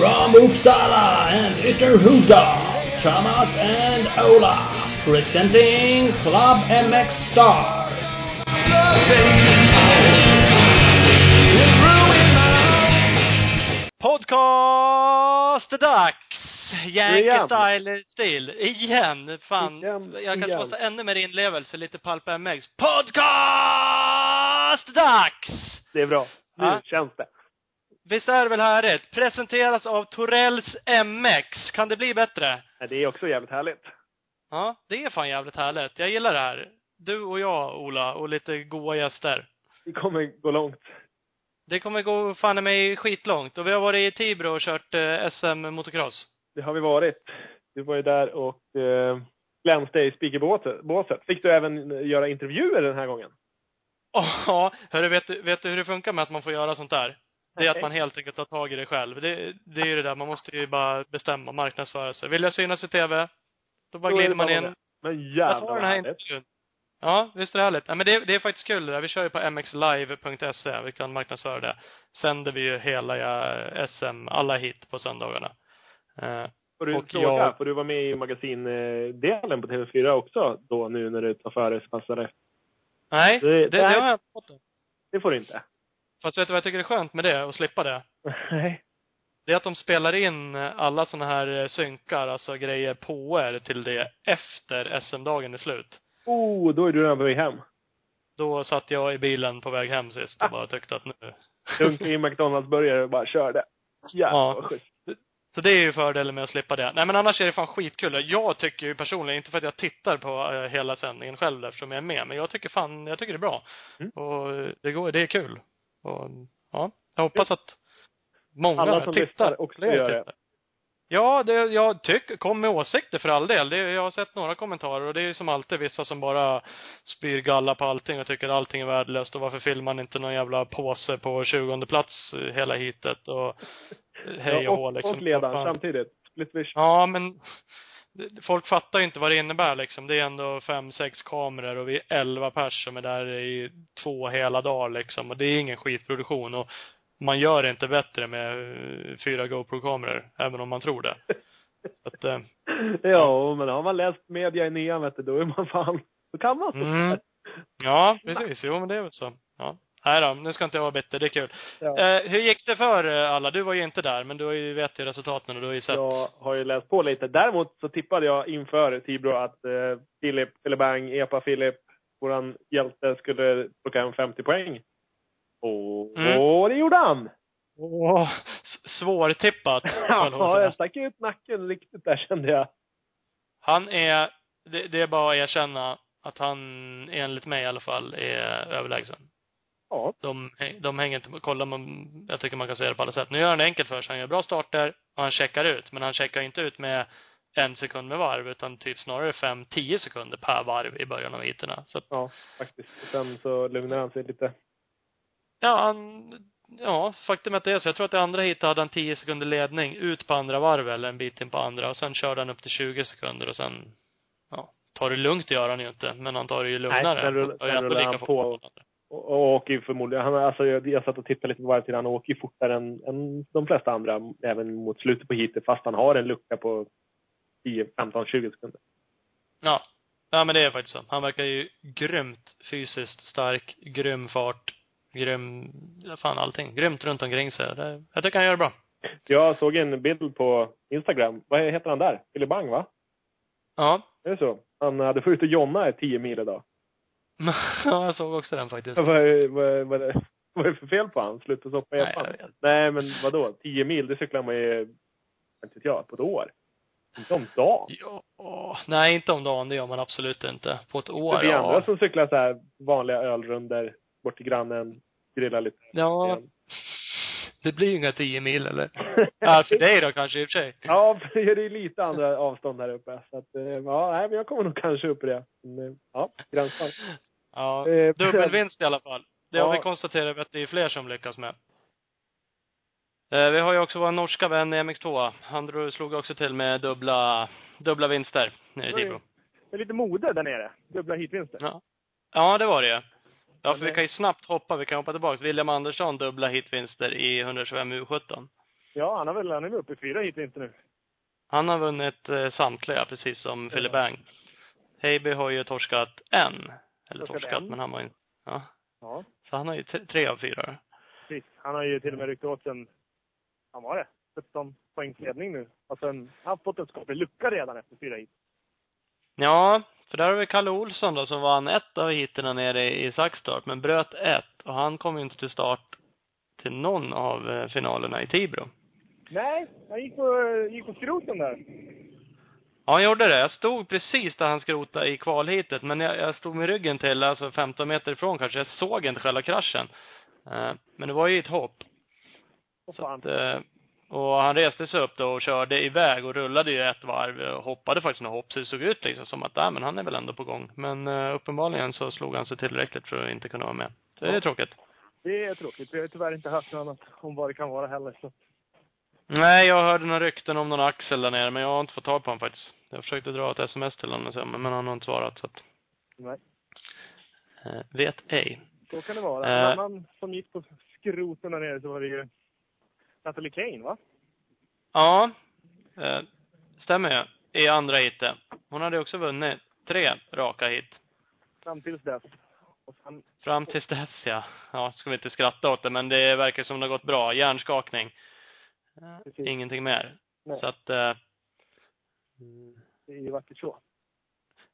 from Uppsala and Ytterhuda, Thomas and Ola, presenting Club MX Star. Podcast-dags! Yankee Igen. style-stil. Igen! Fan. Igen, jag kanske igen. måste ännu mer inlevelse, lite Pulp MX. Podcast-dags! Det är bra. Nu Ja. känns det. Visst är det väl härligt? Presenteras av Torells MX. Kan det bli bättre? Ja, Det är också jävligt härligt. Ja, det är fan jävligt härligt. Jag gillar det här. Du och jag, Ola, och lite goa gäster. Vi kommer gå långt. Det kommer gå fan i mig skitlångt. Och vi har varit i Tibro och kört eh, SM motocross. Det har vi varit. Du var ju där och eh, glänste i speakerbåset. Fick du även eh, göra intervjuer den här gången? Ja, hörru, vet vet du hur det funkar med att man får göra sånt där? Det är att man helt enkelt tar tag i det själv. Det, det är ju det där, man måste ju bara bestämma, marknadsföra sig. Vill jag synas i TV? Då bara Då glider det man in. det. Men jävlar vad härligt. Ja, visst är det härligt. Ja, men det, det är faktiskt kul det där. Vi kör ju på mxlive.se. Vi kan marknadsföra det. Sänder vi ju hela ja, SM, alla hit på söndagarna. Eh, Får du Och fråga, jag- får du vara med i magasindelen på TV4 också då nu när du tar före så passar det? nej, Det- det, det, nej. har jag fått. Det får du inte. Fast vet du vad jag tycker är skönt med det? Och slippa det? Nej. Det är att de spelar in alla såna här eh, synkar, alltså grejer på er till det efter SM-dagen är slut. Oh, då är du redan på väg hem. Då satt jag i bilen på väg hem sist och bara tyckte att nu... Dunka i McDonalds-burgare och bara körde. Jävlar Ja. Så det är ju fördelen med att slippa det. Nej men annars är det fan skitkul. Jag tycker ju personligen, inte för att jag tittar på eh, hela sändningen själv eftersom jag är med, men jag tycker fan, jag tycker det är bra. Mm. Och eh, det går, det är kul. Och ja, jag hoppas att många Alla som tittar. också Fler gör det. tittar. Ja, det, jag tycker, kom med åsikter för all del. Det, jag har sett några kommentarer och det är som alltid vissa som bara spyr galla på allting och tycker allting är värdelöst och varför filmar man inte någon jävla påse på 20 plats hela hitet och hej Ja, och hå och, liksom. och ledaren samtidigt. Ja, men folk fattar ju inte vad det innebär liksom. Det är ändå fem, sex kameror och vi är elva pers som är där i två hela dagar liksom. Och det är ingen skitproduktion och man gör det inte bättre med eh, fyra GoPro-kameror, även om man tror det. Att, eh, Ja, men har man läst media i nian vet du, då är man fan, då kan man mm. Ja, precis. Jo, men det är väl så. Ja. Nej då, nu ska inte jag vara bitter. Det är kul. Ja. Eh, hur gick det för eh, alla? Du var ju inte där, men du har ju vet ju resultaten och du har ju sett. Jag har ju läst på lite. Däremot så tippade jag inför Tibro att eh, Filip, Filibang, Epa Filip, våran hjälte, skulle plocka hem 50 poäng. Och, Mm. och det gjorde han! Åh, svårtippat. Ja, jag stack ut nacken riktigt där kände jag. Han är, det, det är bara att erkänna att han, enligt mig i alla fall, är överlägsen. Ja. De, de hänger inte, kolla man, jag tycker man kan säga det på alla sätt. Nu gör han det enkelt för sig. Han gör bra starter och han checkar ut. Men han checkar inte ut med en sekund med varv, utan typ snarare fem, tio sekunder per varv i början av heaterna. Så att, Ja, faktiskt. Sen så lugnar han sig lite. ja, han, ja, faktum är att det är så. Jag tror att i andra heatet hade han tio sekunder ledning ut på andra varv eller en bit in på andra och sen körde han upp till 20 sekunder och sen, ja, tar det lugnt gör han ju inte, men han tar det ju lugnare. sen rull- Och sen ändå rullar han fort på. Och, åker ju förmodligen, han, alltså jag, jag satt och tittade lite på varje tid, han åker ju fortare än, än de flesta andra, även mot slutet på heatet, fast han har en lucka på 10, 15, 20 sekunder. Ja. Ja men det är faktiskt så. Han verkar ju grymt fysiskt stark, grym fart, grym, fan allting. Grymt runt omkring sig. Det, jag tycker han gör det bra. Jag såg en bild på Instagram. Vad heter han där? Filibang, va? Ja. Är det så? Han hade fått ut och jonna i 10 mil idag. ja, jag såg också den faktiskt. Vad är, vad, är- vad, är, vad är det för fel på han? Sluta soppa Nej, jag vet. Nej, men vadå? 10 mil, det cyklar man ju, inte vet jag, på ett år. Inte om dagen. Ja, nej inte om dagen, det gör man absolut inte. På ett år, Det är andra ja. som cyklar så här vanliga ölrunder bort till grannen, grillar lite. Ja, det blir ju inga tio mil eller? Ja, för dig då kanske i och för sig. Ja, det är lite andra avstånd här uppe. Så att, eh, ja, nej, men jag kommer nog kanske upp i det. Men, ja, gränsfall. Ja, Eh, dubbelvinst i alla fall. Det har Ja. vi konstaterat att det är fler som lyckas med. Eh, vi har ju också vår norska vän i MX2. Han slog också till med dubbla, dubbla vinster nere i. Tibro. Det är lite mode där nere. Dubbla hitvinster. Ja. ja, det var det ju. Ja, för vi kan ju snabbt hoppa, vi kan hoppa tillbaka. William Andersson dubbla hitvinster i 125 U17. Ja, han har väl, han är uppe i fyra hit inte nu. Han har vunnit eh, samtliga, precis som Ja. Bang. Heiby har ju torskat en. Eller Torskat en. men han var ju, ja. Ja, Så han har ju tre, av fyra. precis. Han har ju till och med ryckt åt sen, han var det, 17 poängs ledning nu. Och sen, han har fått en skaplig lucka redan efter fyra hit. Ja, för där har vi Kalle Olsson då som vann ett av heaterna nere i i Saxtorp, men bröt ett. Och han kom ju inte till start till någon av eh, finalerna i Tibro. Nej, han gick på, gick på skroten där. Ja, han gjorde det. Jag stod precis där han skrotade i kvalhitet, men jag, jag stod med ryggen till, alltså 15 meter ifrån kanske. Jag såg inte själva kraschen. Eh, men det var ju ett hopp. Så att, eh, och han reste sig upp då och körde iväg och rullade ju ett varv och hoppade faktiskt några hopp. Så det såg ut liksom som att, nej men han är väl ändå på gång. Men uh, uppenbarligen så slog han sig tillräckligt för att inte kunna vara med. Så det är tråkigt. Det är tråkigt. Vi har tyvärr inte hört något annat om vad det kan vara heller. Så. Nej, jag hörde några rykten om någon axel där nere, men jag har inte fått tag på honom faktiskt. Jag försökte dra ett sms till honom, men han har inte svarat så att, Nej, eh, vet ej. så kan det vara. Eh. En annan som gick på skroten där nere så var det ju Natalie Kane, va? Ja, eh, stämmer ju. I andra hitet. Hon hade också vunnit tre raka hit. Fram tills dess. Sen, Fram tills dess ja. Ja, ska vi inte skratta åt det, men det verkar som det har gått bra. Hjärnskakning. Eh, Precis. Ingenting mer. nej, Så att, eh, det är ju vackert så.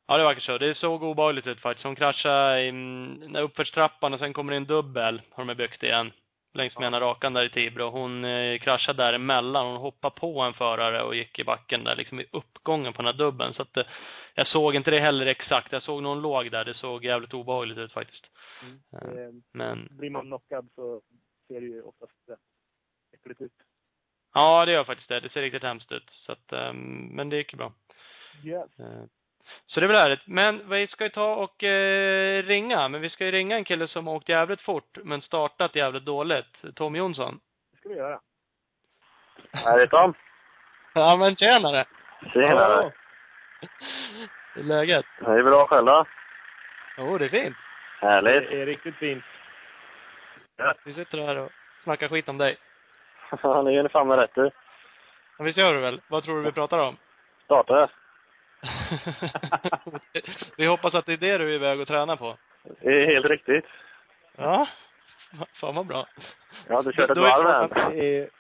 ja det verkar så. Det såg obehagligt ut faktiskt. Hon kraschade i, mm, uppförstrappan och sen kommer det en dubbel, har de byggt igen. Längs med ena rakan där i Tibro. Hon eh, kraschade däremellan. Hon hoppade på en förare och gick i backen där, liksom i uppgången på den här dubben. Så att, eh, jag såg inte det heller exakt. Jag såg någon låg där. Det såg jävligt obehagligt ut faktiskt. Eh, Eh, Men, blir man knockad så ser det ju oftast äckligt ut. Ja det gör faktiskt det. Det ser riktigt hemskt ut. Så att, eh, men det gick ju bra. Yes. Eh, Så det är väl härligt. Men vi ska ju ta och eh, ringa. Men vi ska ju ringa en kille som har åkt jävligt fort, men startat jävligt dåligt. Tom Jonsson. Det ska vi göra. Här är Tom. Ja men tjenare! Tjenare. Hur är läget? Det är bra själv då? Jo, det är fint. Härligt. Det är riktigt fint. Vi sitter här och snackar skit om dig. Ja, ni är fan med rätt i. Ja, visst gör du väl? Vad tror du vi pratar om? Startare. vi hoppas att det är det du är iväg och tränar på. Det är helt riktigt. Ja. Fan vad bra. Har inte kört ett varv frågan- än. Det är,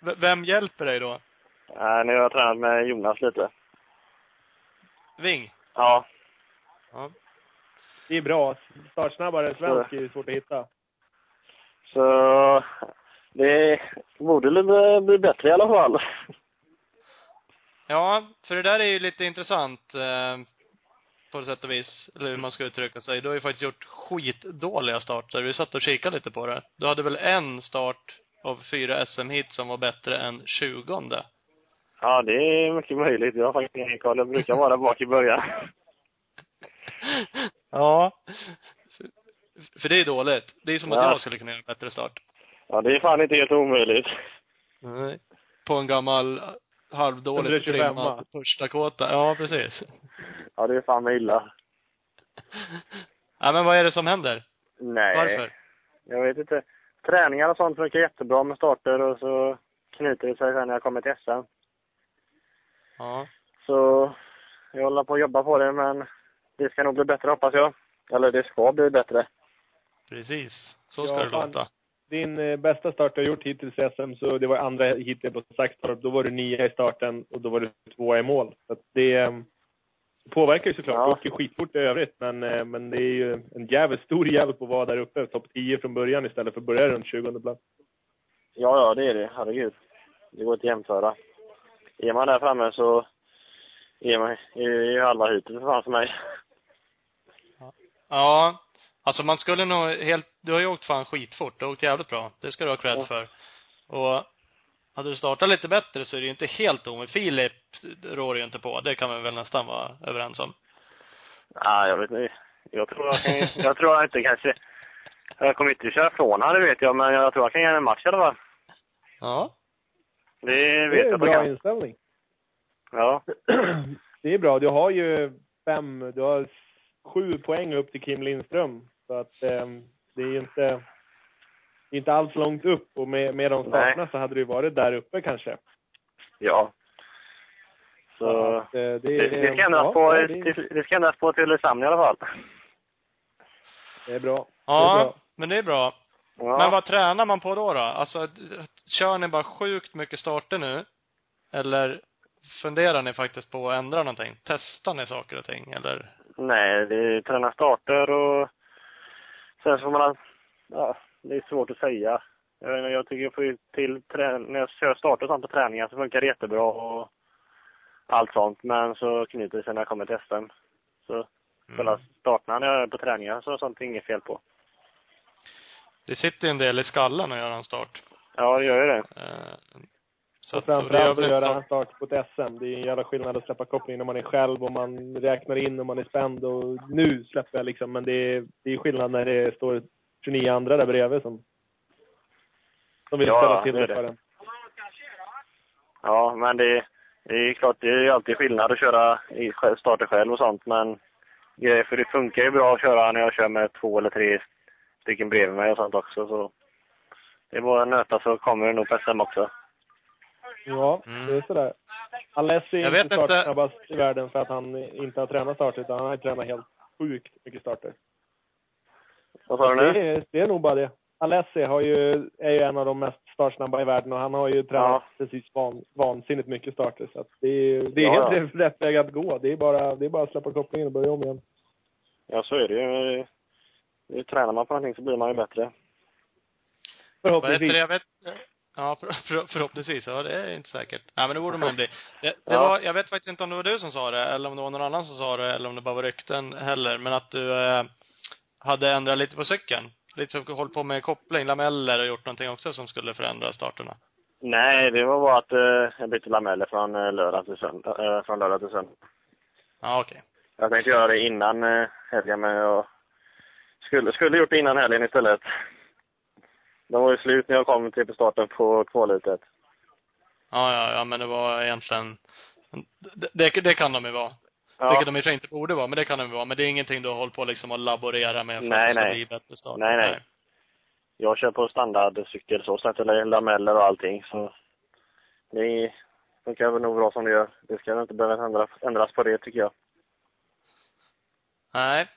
V- vem hjälper dig då? Nej, nu har jag tränat med Jonas lite. Ving? Ja. Ja. det är bra. Startsnabbare svensk är ju svårt att hitta. Så det borde bli, bättre i alla fall. Ja, för det där är ju lite intressant eh, på sätt och vis, eller hur man ska uttrycka sig. Du har ju faktiskt gjort skitdåliga starter. Vi satt och kikade lite på det. Du hade väl en start av fyra SM-hit som var bättre än tjugonde? Ja, det är mycket möjligt. Jag har faktiskt ingen koll. Jag brukar vara bak i början. ja. För, för det är dåligt. Det är som att Ja. jag skulle kunna göra en bättre start. Ja, det är fan inte helt omöjligt. Nej. På en gammal halvdåligt 125. trimmad första kåta. Ja, precis. Ja, det är fan illa. Ja, men vad är det som händer? Nej. Varför? Jag vet inte. Träningar och sånt funkar jättebra med starter och så knyter det sig sen när jag kommer till SM. Ja. Så jag håller på att jobba på det, men det ska nog bli bättre hoppas jag. Eller det ska bli bättre. Precis. Så ska Ja, det fan. låta. Din eh, bästa start du har gjort hittills i SM, så det var andra heatet på Saxtorp. Då var du nia i starten och då var du tvåa i mål. Så att det eh, påverkar ju såklart. Ja. Du åker skitfort i övrigt, men, eh, men det är ju en jävligt stor hjälp att vara där uppe, topp 10 från början istället för att börja runt 20 plats. Ja, ja, det är det. Herregud. Det går inte att jämföra. Är man där framme så är man är ju halva hitet för fan för mig. Ja. Alltså man skulle nog helt, du har ju åkt fan skitfort. Du har åkt jävligt bra. Det ska du ha cred Ja. för. Och hade du startat lite bättre så är det ju inte helt omöjligt. Filip rår ju inte på. Det kan vi väl nästan vara överens om. Nej, jag vet inte. Jag tror jag kan, jag tror jag inte kanske... Jag kommer inte köra från han, det vet jag, men jag tror jag kan ge en match i alla fall. Ja. Det Det vet är jag en att jag bra kan. inställning. Ja. Det är bra. Du har ju fem, du har sju poäng upp till Kim Lindström. Så att eh, det är ju inte, det är inte alls långt upp och med, med de starterna så hade det ju varit där uppe kanske. Ja. Så, att, eh, det, det, det ska ändras ja, på, det, det, det ska ändras på till Ulricehamn i alla fall. det är bra. Ja, är bra. men det är bra. Ja. Men vad tränar man på då då? Alltså, kör ni bara sjukt mycket starter nu? Eller funderar ni faktiskt på att ändra någonting? Testar ni saker och ting, eller? Nej, det är träna starter och sen får man, ja, det är svårt att säga. Jag, jag tycker jag får till, när jag kör starter och sånt på träningar så funkar det jättebra och allt sånt. Men så knyter det sig när jag kommer till SM. Så själva starterna när jag är på träningar så är sånt inget fel på. Det sitter ju en del i skallen att göra en start. Ja, det gör ju det. Så Och framförallt att göra en start på ett SM. Det är en jävla skillnad att släppa kopplingen när man är själv och man räknar in och man är spänd och nu släpper jag liksom. Men det är, det är skillnad när det står 29 andra där bredvid som, som vill Ja, ställa till det för det. en. Ja, men det, det är klart, det är ju alltid skillnad att köra i starter själv och sånt. Men för det funkar ju bra att köra när jag kör med två eller tre stycken bredvid mig och sånt också. Så det är bara att nöta så kommer det nog på SM också. Ja, Mm. det är sådär. Alessi är inte inte- startsnabbast i världen för att han inte har tränat starter, utan han har tränat helt sjukt mycket starter. Vad sa du nu? Det är, det är nog bara det. Alessi har ju, är ju en av de mest startsnabba i världen och han har ju tränat precis van, vansinnigt mycket starter. Så att det är, det är Ja, helt rätt väg att gå. Det är, bara, det är bara att släppa kopplingen och börja om igen. Ja, så är det ju. Tränar man på någonting så blir man ju bättre. vad heter Förhoppningsvis. det? Jag vet, ja, för, för, förhoppningsvis. Ja, det är inte säkert. Nej, men det borde man bli. Det, det Ja. var, jag vet faktiskt inte om det var du som sa det, eller om det var någon annan som sa det, eller om det bara var rykten heller, men att du eh, hade ändrat lite på cykeln. Lite som hållit på med koppling, lameller och gjort någonting också som skulle förändra starterna. Nej, det var bara att eh, jag bytte lameller från eh, lördag till söndag. Eh, från lördag till söndag. Ja, okej. Jag tänkte göra det innan eh, helgen, men jag skulle, skulle gjort det innan helgen istället. De var ju slut när jag kom till starten på kvalhetet. Ja, ja, ja, men det var egentligen, det, det, det kan de ju vara. Ja. Vilket de i och inte borde vara, men det kan de ju vara. Men det är ingenting du har hållit på liksom att laborera med för Nej, att det ska nej. bli bättre start. Nej, nej. Jag kör på standardcykel så, sätter lameller och allting. Så det funkar väl nog bra som det gör. Det ska inte behöva ändras, ändras på det tycker jag. Nej.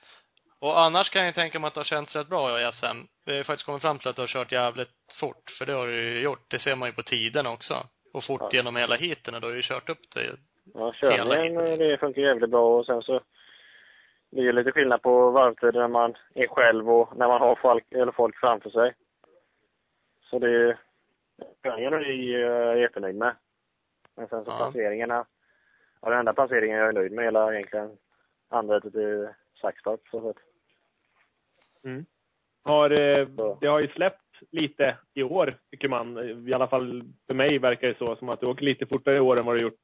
Och annars kan jag tänka mig att det har känts rätt bra i SM. Vi har ju faktiskt kommit fram till att du har kört jävligt fort, för det har du ju gjort. Det ser man ju på tiden också. Och fort Ja. genom hela heaten och du har ju kört upp det. Ja, körningen eh, det funkar jävligt bra och sen så det är lite skillnad på varvtider när man är själv och när man har folk, eller folk framför sig. Så det är körningen är jag jättenöjd med. Men sen så Ja. placeringarna, ja den enda placeringen jag är nöjd med hela egentligen andra till Saxtorp. Så att, Mm. Har, eh, det har ju släppt lite i år, tycker man. I alla fall för mig verkar det så, som att du åker lite fortare i år än vad du gjort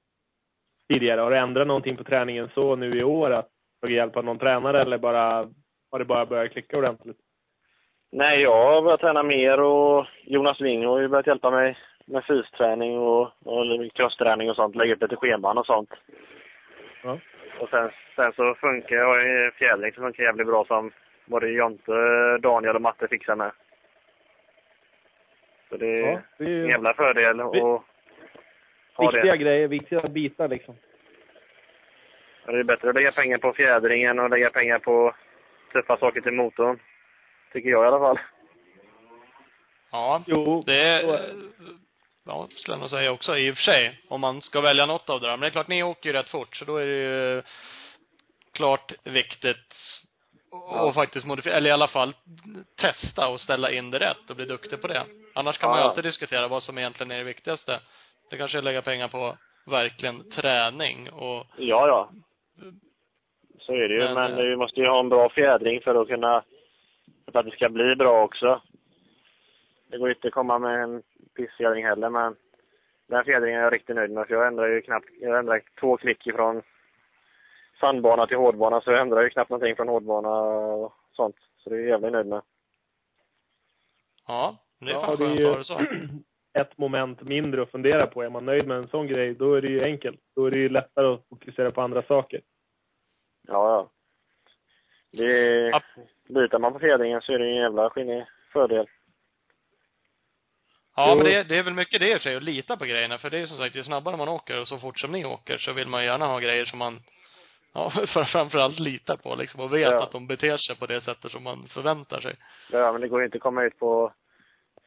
tidigare. Har du ändrat någonting på träningen så nu i år? Att tagit hjälp av någon tränare eller bara, har det bara börjat klicka ordentligt? Nej, jag har börjat träna mer och Jonas Wing har ju börjat hjälpa mig med fysträning och, och crossträning och sånt. Lägga upp lite scheman och sånt. Ja. Och sen, sen så funkar jag i fjädring så funkar jävligt bra som både Jonte, Daniel och Matte fixar med. Så det är Ja, det är en jävla fördel att Vi- ha viktiga det. grejer, viktiga bitar liksom. Och Det är bättre att lägga pengar på fjädringen och lägga pengar på tuffa saker till motorn. Tycker jag i alla fall. Ja. Jo, Det ja, skulle jag nog säga också i och för sig. Om man ska välja något av det där. Men det är klart, ni åker ju rätt fort, så då är det ju klart viktigt och faktiskt modifiera, eller i alla fall testa och ställa in det rätt och bli duktig på det. Annars kan man ju alltid diskutera vad som egentligen är det viktigaste. Det kanske är att lägga pengar på verkligen träning och Ja, ja. Så är det ju, Men, men, eh, vi måste ju ha en bra fjädring för att kunna, för att det ska bli bra också. Det går inte att komma med en pissfjädring heller, men den fjädringen är jag riktigt nöjd med, för jag ändrar ju knappt, jag ändrar två klick ifrån sandbana till hårdbana, så jag ändrar ju knappt någonting från hårdbana och sånt. Så det är jag jävligt nöjd med. ja, det är Ja, fan det är skönt ju att ha det så. ett moment mindre att fundera på. Är man nöjd med en sån grej, då är det ju enkelt. Då är det ju lättare att fokusera på andra saker. Ja, ja. Det är, Ja. byter man på fjädringen så är det en jävla skinnig fördel. Ja, men det, det är väl mycket det i sig, att lita på grejerna. För det är som sagt, ju snabbare man åker och så fort som ni åker så vill man gärna ha grejer som man, ja, för, framförallt litar på liksom och vet Ja. att de beter sig på det sättet som man förväntar sig. Ja, men det går ju inte att komma ut på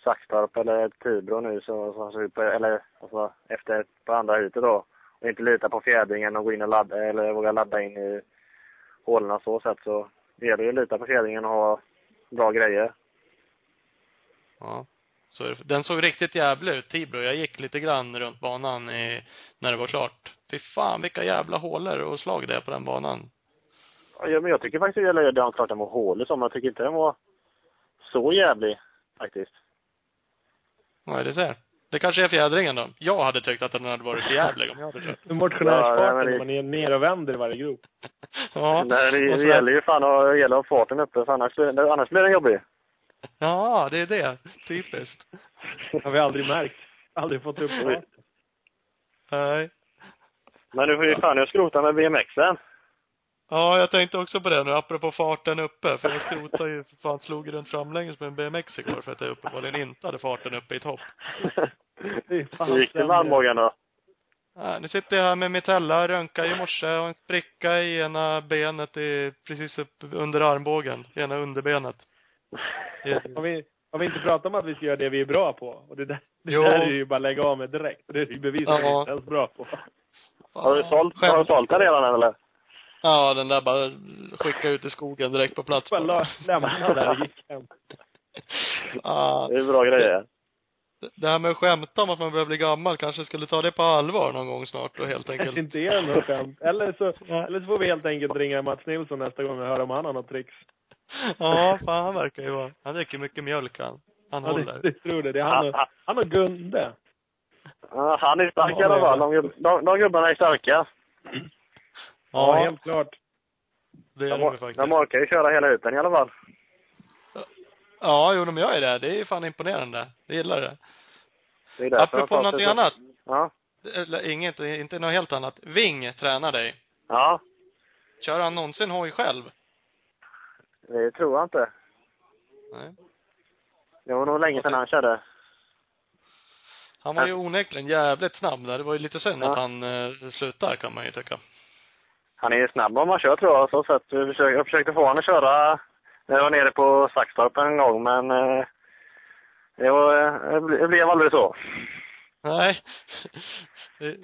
Saxtorp eller Tibro nu så, ut på, eller alltså, efter på andra huset då. Och inte lita på fjädringen och gå in och ladda, eller våga ladda in i hålorna så sätt så det gäller ju att lita på fjädringen och ha bra grejer. Ja. Så den såg riktigt jävlig ut, Tibro. Jag gick lite grann runt banan i, när det var klart. Fy fan vilka jävla hålor och slag det är på den banan. Ja, men jag tycker faktiskt att det är klart den var hålig men jag tycker inte den var så jävlig faktiskt. Är det ser? Det kanske är fjädringen då. Jag hade tyckt att den hade varit för jävlig om jag hade kört. En motionärsfarten Ja, det- man är ner och vänder i varje grop. Ja. Nej, det, och det gäller ju fan att, gäller att ha farten uppe, för annars, annars blir den jobbig. Ja, det är det. Typiskt. har vi aldrig märkt. Aldrig fått upp det. Nej. Men du får ju fan jag skrota med BMXen. Ja, jag tänkte också på det nu, apropå farten uppe. För jag skrotade ju, för fan, slog runt framlänges med en BMX igår för att jag uppenbarligen inte hade farten uppe i ett hopp. Det Hur gick det med armbågen då? Ja, nu sitter jag här med Mitella, röntgade i morse och en spricka i ena benet i, precis upp under armbågen. Ena underbenet. Det, Har vi, har vi inte pratat om att vi ska göra det vi är bra på? Och det där, det Jo. där är ju bara att lägga av med direkt. Det är ju bevis att vi inte ens är bra på. Har du sålt, har du sålt den redan eller? Ja, den där bara skicka ut i skogen direkt på plats. Bara la- lämna där och gick hem. Ja, Det är bra grejer. det här med att skämta om att man börjar bli gammal, kanske skulle ta det på allvar någon gång snart och helt enkelt. inte är något skämt. Eller så, eller så får vi helt enkelt ringa Mats Nilsson nästa gång och höra om han har något tricks. Ja, fan han verkar ju vara, han dricker mycket mjölk han. Han Ja, det, håller. det tror det. Det är han och, han och Gunde. Ja, han är stark i alla det är fall. De, gubb- de, de gubbarna är starka. Ja, Ja, helt klart. det är De, de faktiskt. de orkar ju köra hela uten i alla fall. Ja, jo, de gör ju det. Det är fan imponerande. Jag gillar det. Det är Apropå någonting så- annat. Ja. Eller inget, inte något helt annat. Ving tränar dig. Ja, Kör han någonsin hoj själv? Det tror jag inte. Nej. Det var nog länge sedan han körde. Han var ju onekligen jävligt snabb där. Det var ju lite synd Ja. att han eh, slutar kan man ju tycka. Han är ju snabb om man kör tror jag. Så sätt. Jag, försökte, jag försökte få honom att köra när jag var nere på Saxtorp en gång, men eh, det, var, eh, det ble- det blev aldrig så. Nej. Det,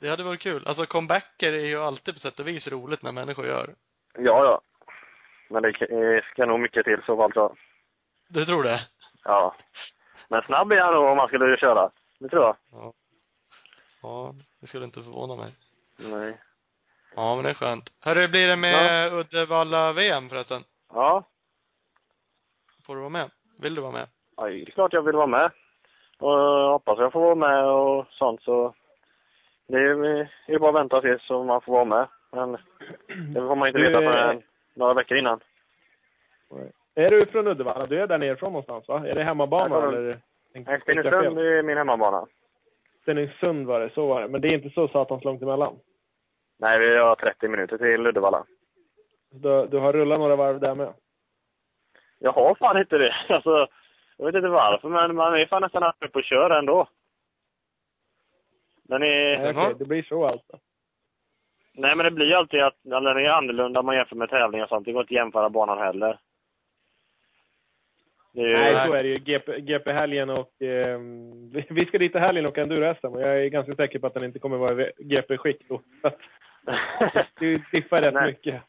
det hade varit kul. Alltså comebacker är ju alltid på sätt och vis roligt när människor gör. Ja, ja. Men det eh, ska nog mycket till så fall tror jag. Du tror det? Ja. Men snabb är han nog om man skulle köra. Det tror jag. Ja. Ja, det skulle inte förvåna mig. Nej. Ja, men det är skönt. Hörru, blir det med Uddevalla-VM förresten? Ja. Får du vara med? Vill du vara med? ja, det är klart jag vill vara med. Och jag hoppas jag får vara med och sånt så. Det är är bara att vänta så man får vara med. Men det får man inte veta förrän några veckor innan. Är du från Uddevalla? Du är där nerifrån någonstans va? Är det hemmabana Jag kommer- eller? Nej, Stenungsund är min hemmabana. Stenungsund var det, så var det. Men det är inte så satans långt emellan. Nej, vi har 30 minuter till Uddevalla. Du, du har rullat några varv där med? Jag har fan inte det. Alltså, jag vet inte varför, men man är fan nästan uppe och kör ändå. Den är... Nej, okej, det blir så alltså. Nej, men det blir ju alltid att, det är annorlunda om man jämför med tävlingar och sånt. Det går inte att jämföra banan heller. Det ju, Nej, så är det ju. GP, GP-helgen och... Eh, vi- ska dit i helgen och enduro-SM och jag är ganska säker på att den inte kommer vara i GP-skick då. Så att Det diffar rätt Nej. mycket.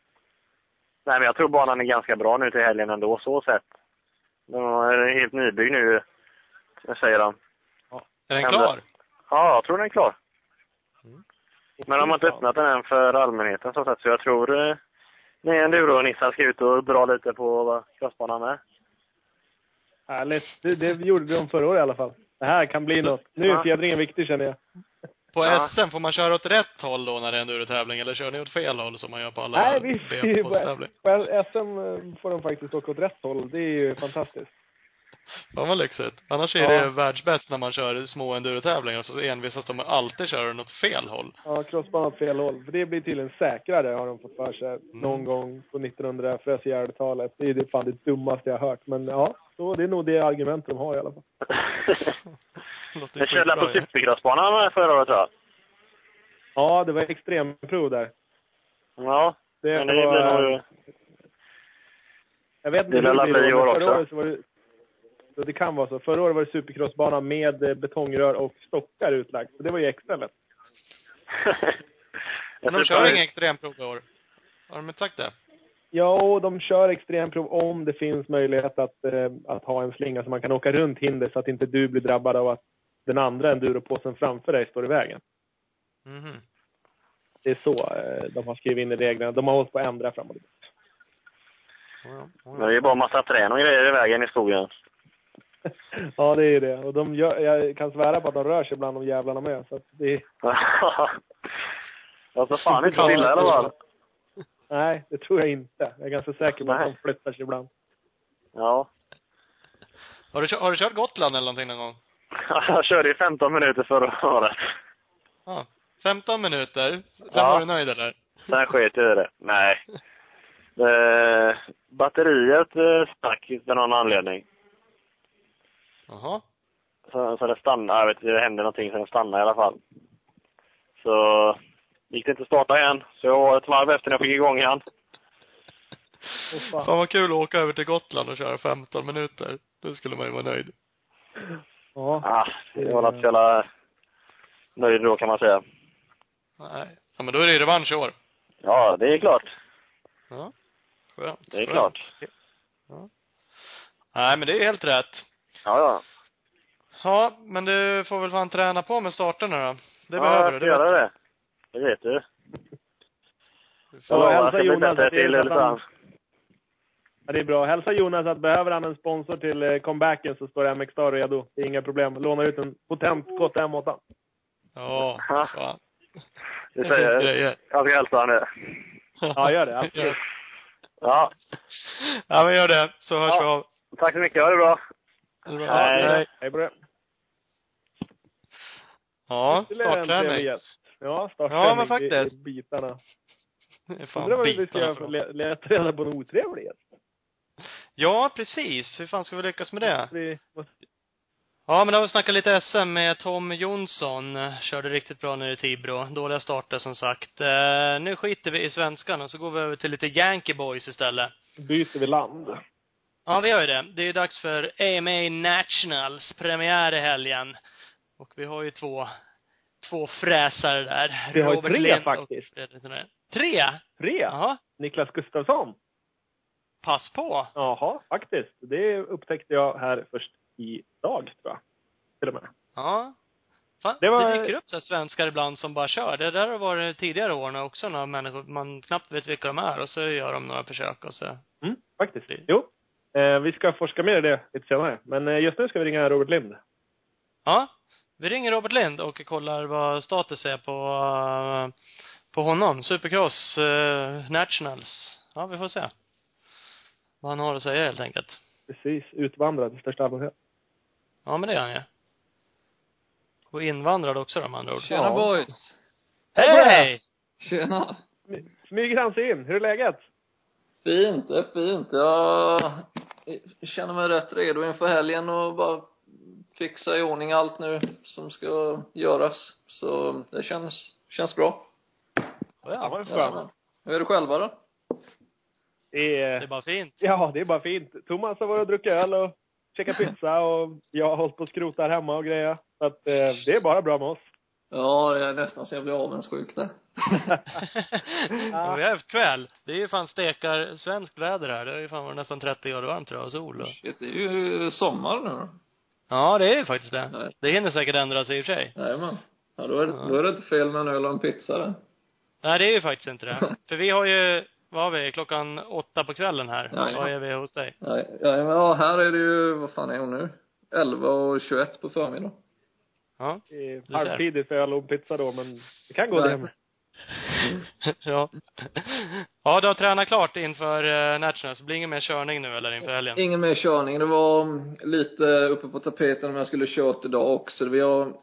Nej, men jag tror banan är ganska bra nu till helgen ändå, så sett. Den är helt nybyggd nu, säger de. Är den klar? Ja, jag tror den är klar. Mm. Men de har inte öppnat den än för allmänheten, så, sätt, så jag tror eh, ni enduro-nissar ska ut och dra lite på crossbanan med. Härligt. Det, det gjorde de förra året i alla fall. Det här kan bli något. Nu är fjädringen viktig känner jag. På Ja. SM, får man köra åt rätt håll då när det är endurotävling eller kör ni åt fel håll som man gör på alla Nej, vi, vi, B-posttävling? på SM eh, får de faktiskt åka åt rätt håll. Det är ju fantastiskt. Fan vad lyxigt. Annars är Ja. det världsbäst när man kör små endurotävlingar så envisas de med alltid köra den åt fel håll. Ja, crossbanan åt fel håll. För det blir tydligen säkrare har de fått för sig. Någon gång på 1900-talet. Det är det fan det dummaste jag har hört. Men ja, så det är nog det argument de har i alla fall. Jag körde på supercrossbanan förra året tror jag. Ja, det var extremprov där. Ja, Det men det var, blir nog... Jag vet inte det hur det blir men förra också. året så var det, så det kan vara så. Förra året var det supercrossbana med eh, betongrör och stockar utlagt. Så det var ju extra lätt. Men de kör inga extremprov i år. Har de inte sagt det? Ja, och de kör extremprov om det finns möjlighet att, eh, att ha en slinga så man kan åka runt hinder så att inte du blir drabbad av att den andra enduropåsen framför dig står i vägen. Mhm. Det är så eh, de har skrivit in i reglerna. De har hållit på att ändra fram och tillbaka. Ja, ja, Men det är bara massa trän och grejer i vägen i skogen. Ja, det är det. Och de gör, jag kan svära på att de rör sig bland de jävlarna med. Så att det är, tar fan inte stilla i alla fall. nej, det tror jag inte. Jag är ganska säker på att de flyttar sig ibland. Ja. Har du, har du kört Gotland eller någonting någon gång? Jag körde i 15 minuter förra året. Ja. 15 minuter. Sen Ja. var du nöjd eller? Sen sket jag i det. Nej. Eh, batteriet eh, stack av någon anledning. Jaha. Så, så det stannade. Jag vet inte, det hände någonting så den stannade i alla fall. Så gick det inte att starta igen. Så jag var ett varv efter när jag fick igång igen. Åh, fan. Fan vad kul att åka över till Gotland och köra 15 minuter. Då skulle man ju vara nöjd. Ja. Ah, det var inte så jävla nöjd då kan man säga. Nej. Ja men då är det revansch i år. Ja, det är klart. Ja. Skönt. Det är skönt. klart. Ja. Nej men det är helt rätt. Ja, ja. Ja, men du får väl fan träna på med starterna då. Det ja, behöver jag du. ska Det göra vet det. Det vet du. du. Jag Ja, jag hälsa ska Jonas att det är till så att han-. Ja, det är bra. Hälsa Jonas att behöver han en sponsor till eh, comebacken så står MX Star redo. Det är inga problem. Lånar ut en potent Gott M8. Ja, Ja. fan. Det säger jag. Jag ska hälsa honom det. Ja, gör det. Absolut. Ja. Ja, men gör det. Så hörs Ja. vi av. Tack så mycket. Ha det bra. Är bra. Ja, Hej. Hej på det. Ja, startträning. Ja, startträning. Ja, men faktiskt. i- i Bitarna. Det är fan Undrar vad vi ska bitarna göra för att le- leta reda på en otrevlig gäst. Ja, precis. Hur fan ska vi lyckas med det? Vi Ja, men då har vi snackat lite SM med Tom Jonsson. Körde riktigt bra nere i Tibro. Dåliga starter som sagt. Eh, nu skiter vi i svenskan och så går vi över till lite Yankee Boys istället. byter vi land. Ja, vi gör ju det. Det är dags för AMA Nationals premiär i helgen. Och vi har ju två, två fräsare där. Vi har ju Robert tre Lind faktiskt. Tre? Tre. Jaha. Niklas Gustafsson. Pass på. Jaha, faktiskt. Det upptäckte jag här först idag, tror jag. Till och med. Ja. Fan, Det det, var- dyker upp så svenskar ibland som bara kör. Det där har varit tidigare år också, några människor man knappt vet vilka de är och så gör de några försök och så. Mm, faktiskt. Det- Jo. Eh, vi ska forska mer i det lite senare. Men eh, just nu ska vi ringa Robert Lind. Ja. Vi ringer Robert Lind och kollar vad status är på, eh, på honom. Supercross, Nationals. Ja, vi får se. Vad han har att säga helt enkelt. Precis. Utvandrad i största allmänhet. Ja, men det är han ju. Och invandrad också med andra ord. Tjena Ja. boys! Hej! Tjena! Smyger han sig in? Hur är läget? Fint, det är fint. Jag känner mig rätt redo inför helgen och bara fixa i ordning allt nu som ska göras. Så det känns, känns bra. Ja, vad skönt. Hur är det själva då? Det är, Det är bara fint. ja, det är bara fint. Thomas har varit och druckit öl och käkat pizza och jag har hållit på och skrota här hemma och grejer. Så att eh, det är bara bra med oss. Ja, det är nästan så jag blir avundsjuk där. Ja, vi har haft kväll. Det är ju fan stekar svenskt väder här. Det har ju fan varit nästan 30 grader varmt tror jag och sol och... Shit, det är ju sommar nu då. Ja, det är ju faktiskt det. Nej. Det hinner säkert ändra sig i och för sig. Jajamän. Ja, då är, det, då är det inte fel med en öl och en pizza det. Nej, det är ju faktiskt inte det. För vi har ju, vad har vi, klockan åtta på kvällen här. Ja, ja. Vad är vi hos dig? Ja, ja, ja, här är det ju, vad fan är hon nu? 11 och 21 på förmiddagen. Ja. Det är ser. halvtidigt för öl och pizza då, men det kan gå Nej. det med. ja. Ja, du har tränat klart inför uh, Nationals. Det blir ingen mer körning nu eller inför helgen? Ingen mer körning. Det var lite uppe på tapeten om jag skulle kört idag också. Vi har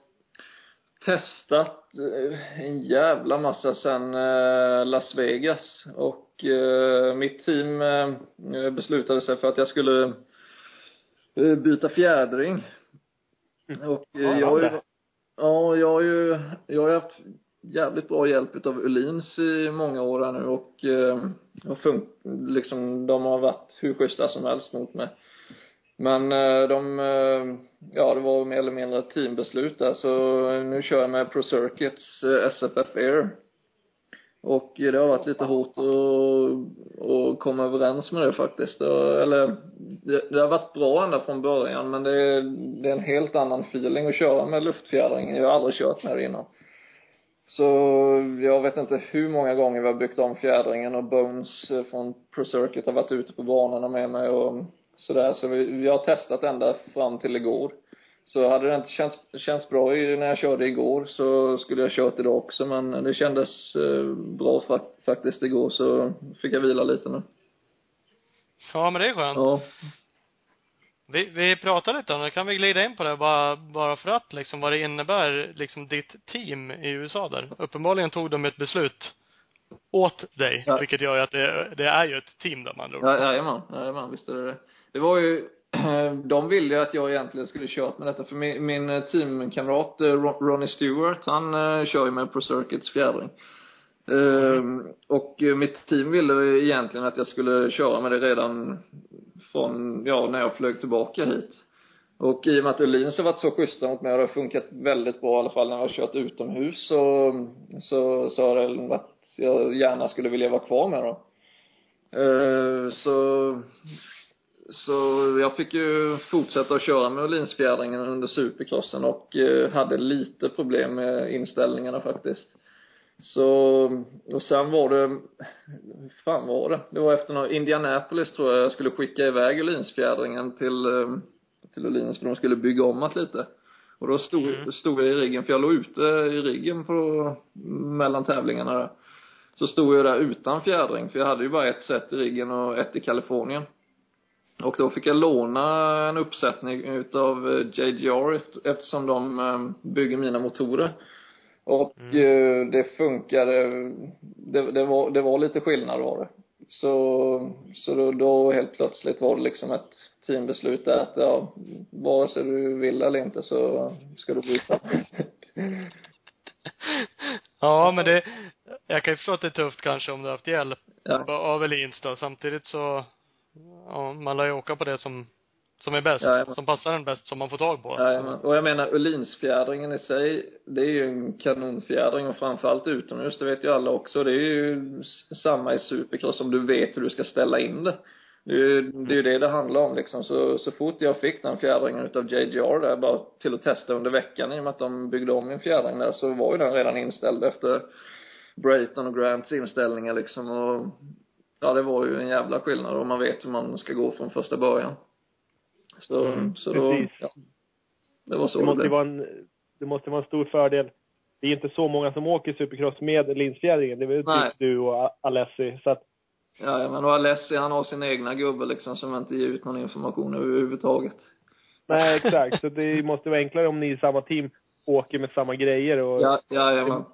testat eh, en jävla massa sen eh, Las Vegas och eh, mitt team beslutade sig för att jag skulle byta fjädring. Och ja, jag har ju, ja, jag har ju, jag har haft jävligt bra hjälp utav Ulins i många år här nu och, eh, och fun, liksom, de har varit hur schyssta som helst mot mig. Men eh, de, eh, ja det var mer eller mindre ett teambeslut där så nu kör jag med Pro Circuits SFF Air. Och det har varit lite hårt att, att komma överens med det faktiskt. Eller, det, det har varit bra ända från början men det det är en helt annan feeling att köra med luftfjädring. Jag har aldrig kört med det innan. Så jag vet inte hur många gånger vi har byggt om fjädringen och Bones från Pro Circuit har varit ute på banorna med mig och sådär. Så vi, vi har testat ända fram till igår. Så hade det inte känts, känts bra när jag körde igår så skulle jag kört idag också men det kändes eh, bra faktiskt igår så fick jag vila lite nu. Ja men det är skönt. Ja. Vi, vi pratade lite om det, kan vi glida in på det bara, bara för att liksom vad det innebär, liksom ditt team i USA där. Uppenbarligen tog de ett beslut åt dig, ja. vilket gör ju att det, det är ju ett team där man ord. Ja, jajamän, jajamän, visst är det det det var ju, de ville ju att jag egentligen skulle kört med detta, för min, min teamkamrat eh, Ronnie Stewart, han uh, kör ju med Pro Circuits fjädring. Uh, och mitt team ville egentligen att jag skulle köra med det redan från, ja, när jag flög tillbaka hit. Och i och med att Öhlins har varit så schyssta mot mig och det har funkat väldigt bra i alla fall när jag har kört utomhus så, så, så har det varit, jag gärna skulle vilja vara kvar med dem. Uh, så så jag fick ju fortsätta att köra med Åhlinsfjädringen under supercrossen och eh, hade lite problem med inställningarna faktiskt. Så, och sen var det, hur fan var det? Det var efter någon, Indianapolis tror jag jag skulle skicka iväg Åhlinsfjädringen till, eh, till Åhlins för de skulle bygga om det lite. Och då stod, mm. stod jag i riggen, för jag låg ute i riggen på, mellan tävlingarna där. Så stod jag där utan fjädring, för jag hade ju bara ett set i riggen och ett i Kalifornien. Och då fick jag låna en uppsättning utav eh, JGR eftersom de eh, bygger mina motorer. Och mm. Eh, det funkade, det, det, var, det var lite skillnad var det. Så, så då, då helt plötsligt var det liksom ett teambeslut där att ja, vare sig du vill eller inte så ska du byta. ja, men det, jag kan ju förstå att det är tufft kanske om du har haft hjälp ja. av Elins då. Samtidigt så ja, man lär ju åka på det som, som är bäst, ja, som passar en bäst, som man får tag på. Ja, och jag menar Öhlinsfjädringen i sig, det är ju en kanonfjädring och framförallt utomhus, det vet ju alla också. Det är ju samma i supercross om du vet hur du ska ställa in det. Det är ju det, är det det handlar om liksom. Så, så fort jag fick den fjädringen utav JGR där, bara till att testa under veckan i och med att de byggde om min fjädring där, så var ju den redan inställd efter Brayton och Grants inställningar liksom och ja, det var ju en jävla skillnad om man vet hur man ska gå från första början. Så, mm, så då, precis. ja. Det var så det, måste det vara en, det måste vara en stor fördel. Det är inte så många som åker supercross med linsfjädringen. Det är väl typ du och Alessi. Så att Ja, men och Alessi han har sin egna gubbe liksom som inte ger ut någon information överhuvudtaget. Nej, exakt. Så det måste vara enklare om ni i samma team åker med samma grejer och Ja, ja, ja men.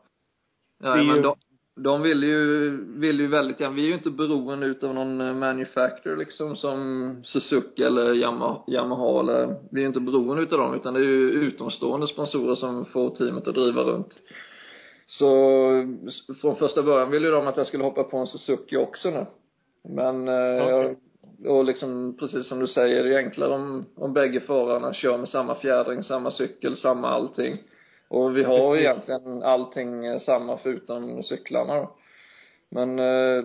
Ja, men ju... de, de vill ju, vill ju väldigt gärna, vi är ju inte beroende utav någon eh, manufacturer liksom som Suzuki eller Yamaha, Yamaha eller, vi är inte beroende utav dem utan det är ju utomstående sponsorer som får teamet att driva runt. Så från första början ville ju de att jag skulle hoppa på en Suzuki också nu. Men, eh, okay. jag, och liksom precis som du säger, det är enklare om, om bägge förarna kör med samma fjädring, samma cykel, samma allting. Och vi har egentligen allting eh, samma förutom cyklarna då. Men eh,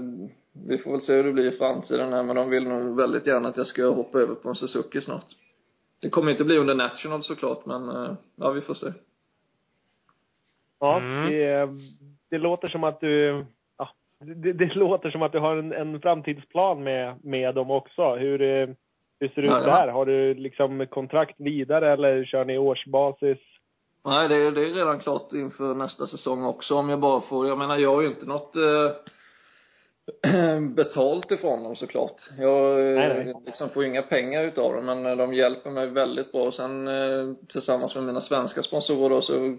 vi får väl se hur det blir i framtiden här, men de vill nog väldigt gärna att jag ska hoppa över på en Suzuki snart. Det kommer inte bli under National såklart, men eh, ja, vi får se. Ja, mm. det, det låter som att du, ja, det, det låter som att du har en, en framtidsplan med, med dem också. Hur, eh, hur ser det ut ja, där? Har du liksom kontrakt vidare eller kör ni årsbasis? Nej, det är, det är redan klart inför nästa säsong också om jag bara får, jag menar jag har ju inte något eh, betalt ifrån dem såklart. Jag eh, Nej, nej. liksom får inga pengar utav dem men eh, de hjälper mig väldigt bra. Sen eh, tillsammans med mina svenska sponsorer då så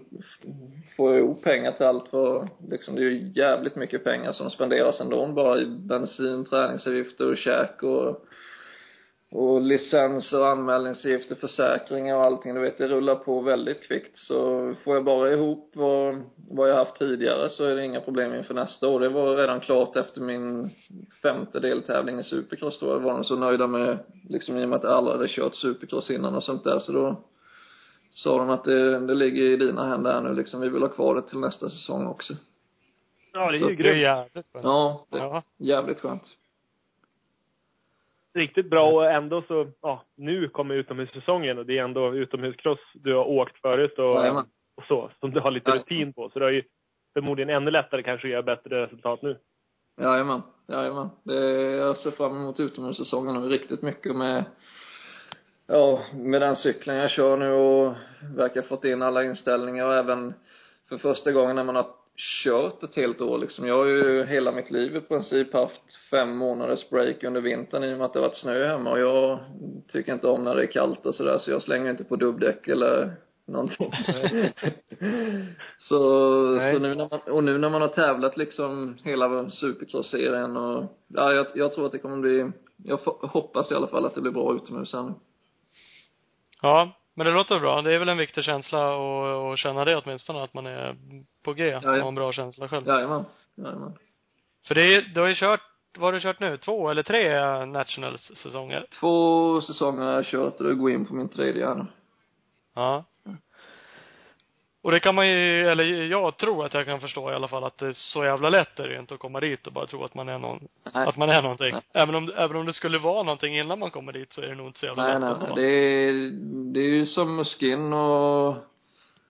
får jag ihop pengar till allt för liksom det är ju jävligt mycket pengar som spenderas ändå bara i bensin, träningsavgifter och käk och och licens och anmälningsavgifter, försäkringar och allting, du vet, det rullar på väldigt kvickt. Så får jag bara ihop vad, vad jag haft tidigare så är det inga problem inför nästa år. Det var redan klart efter min femte deltävling i supercross då. var de så nöjda med, liksom i och med att aldrig hade kört supercross innan och sånt där. Så då sa de att det, det ligger i dina händer här nu liksom. Vi vill ha kvar det till nästa säsong också. Ja, det är ju grymt. Ja, det Ja. jävligt skönt. Riktigt bra och ändå så, ja, nu kommer utomhussäsongen och det är ändå utomhuscross du har åkt förut och, Jajamän. och så, som du har lite Ja. rutin på. Så det är ju förmodligen ännu lättare kanske att göra bättre resultat nu. Jajamän, jajamän. Det, jag ser fram emot utomhussäsongen nu riktigt mycket med, ja, med den cykeln jag kör nu och verkar ha fått in alla inställningar och även för första gången när man har kört ett helt år liksom. Jag har ju hela mitt liv i princip haft fem månaders break under vintern i och med att det har varit snö hemma och jag tycker inte om när det är kallt och sådär så jag slänger inte på dubbdäck eller någonting. så, Nej. så nu när man, och nu när man har tävlat liksom hela supercross-serien och, ja, jag, jag tror att det kommer bli, jag hoppas i alla fall att det blir bra utomhus här nu. Ja, men det låter bra. Det är väl en viktig känsla att, att känna det åtminstone, att man är på G. ja. Ja, har en bra känsla själv. Jajamän, jajamän. För det är, du har ju kört, vad har du kört nu? Två eller tre Nationals-säsonger? Två säsonger har jag kört och det går in på min tredje här nu. Ja. Och det kan man ju, eller jag tror att jag kan förstå i alla fall att det är så jävla lätt är det ju inte att komma dit och bara tro att man är någon, Nej. att man är någonting. Nej. Även om, även om det skulle vara någonting innan man kommer dit så är det nog inte så jävla Nej, lätt nej, nej. Det är, det är ju som Muskin och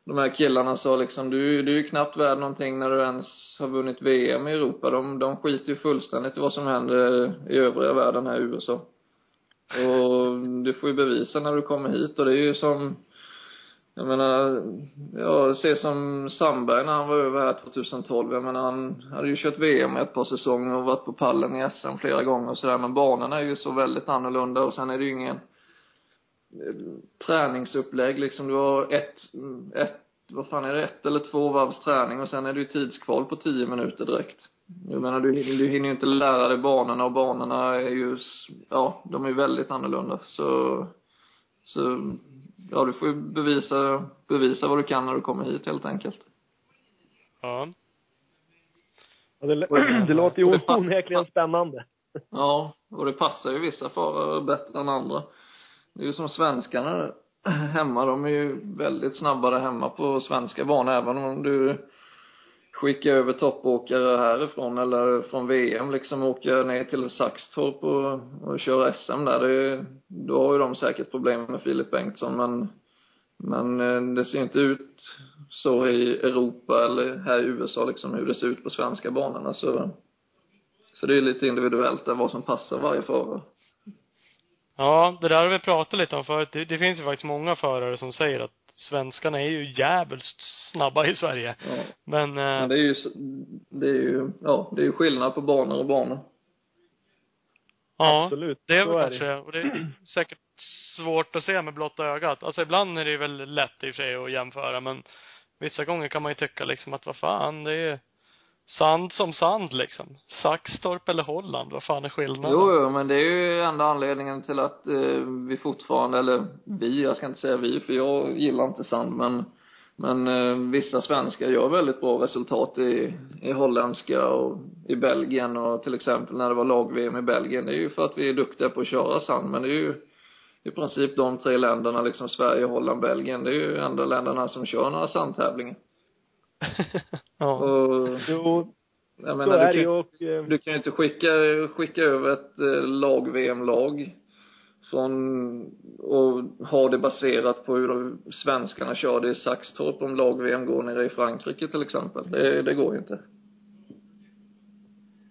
de här killarna sa liksom, du, du är ju knappt värd någonting när du ens har vunnit VM i Europa. De, de skiter ju fullständigt i vad som händer i övriga världen här i USA. Och du får ju bevisa när du kommer hit och det är ju som, jag menar, ja, se som Sandberg när han var över här 2012. Jag menar, han hade ju kört VM i ett par säsonger och varit på pallen i SM flera gånger och sådär. Men banorna är ju så väldigt annorlunda och sen är det ju ingen träningsupplägg liksom. Du har ett, ett, vad fan är det, ett eller två varvs träning och sen är det ju tidskval på tio minuter direkt. Jag menar, du, hinner- du hinner ju inte lära dig banorna och banorna är ju, ja, de är ju väldigt annorlunda. Så, så, ja, du får ju bevisa, bevisa vad du kan när du kommer hit helt enkelt. Ja. Ja, det, det låter ju onekligen spännande. Ja, och det passar ju vissa förare bättre än andra. Det är ju som svenskarna hemma, de är ju väldigt snabbare hemma på svenska banor, även om du skickar över toppåkare härifrån eller från VM liksom, åker ner till Saxtorp och, och kör SM där, det, då har ju de säkert problem med Filip Bengtsson, men men eh, det ser ju inte ut så i Europa eller här i USA liksom hur det ser ut på svenska banorna så så det är lite individuellt där vad som passar varje förare. Ja, det där har vi pratat lite om förut. Det, det finns ju faktiskt många förare som säger att svenskarna är ju jävligt snabba i Sverige. Ja. Men, Men eh, det är ju, det är ju, ja, det är ju skillnad på banor och banor. ja. Absolut. Det är väl kanske det. Och det är säkert svårt att se med blotta ögat. Alltså ibland är det ju väldigt lätt i och för sig att jämföra, men vissa gånger kan man ju tycka liksom att vad fan, det är sand som sand liksom. Saxtorp eller Holland, vad fan är skillnaden? Jo, jo, men det är ju enda anledningen till att eh, vi fortfarande, eller vi, jag ska inte säga vi, för jag gillar inte sand, men men eh, vissa svenskar gör väldigt bra resultat i, i holländska och i Belgien och till exempel när det var lag-VM i Belgien. Det är ju för att vi är duktiga på att köra sand, men det är ju i princip de tre länderna, liksom Sverige, Holland, Belgien, det är ju enda länderna som kör några sandtävlingar. ja. Och Jo, jag menar, är du det kan, ju och eh, du kan ju inte skicka, skicka över ett eh, lag-VM-lag från, och ha det baserat på hur de, svenskarna kör det i Saxtorp om lag-VM går nere i Frankrike till exempel. Det, det går ju inte.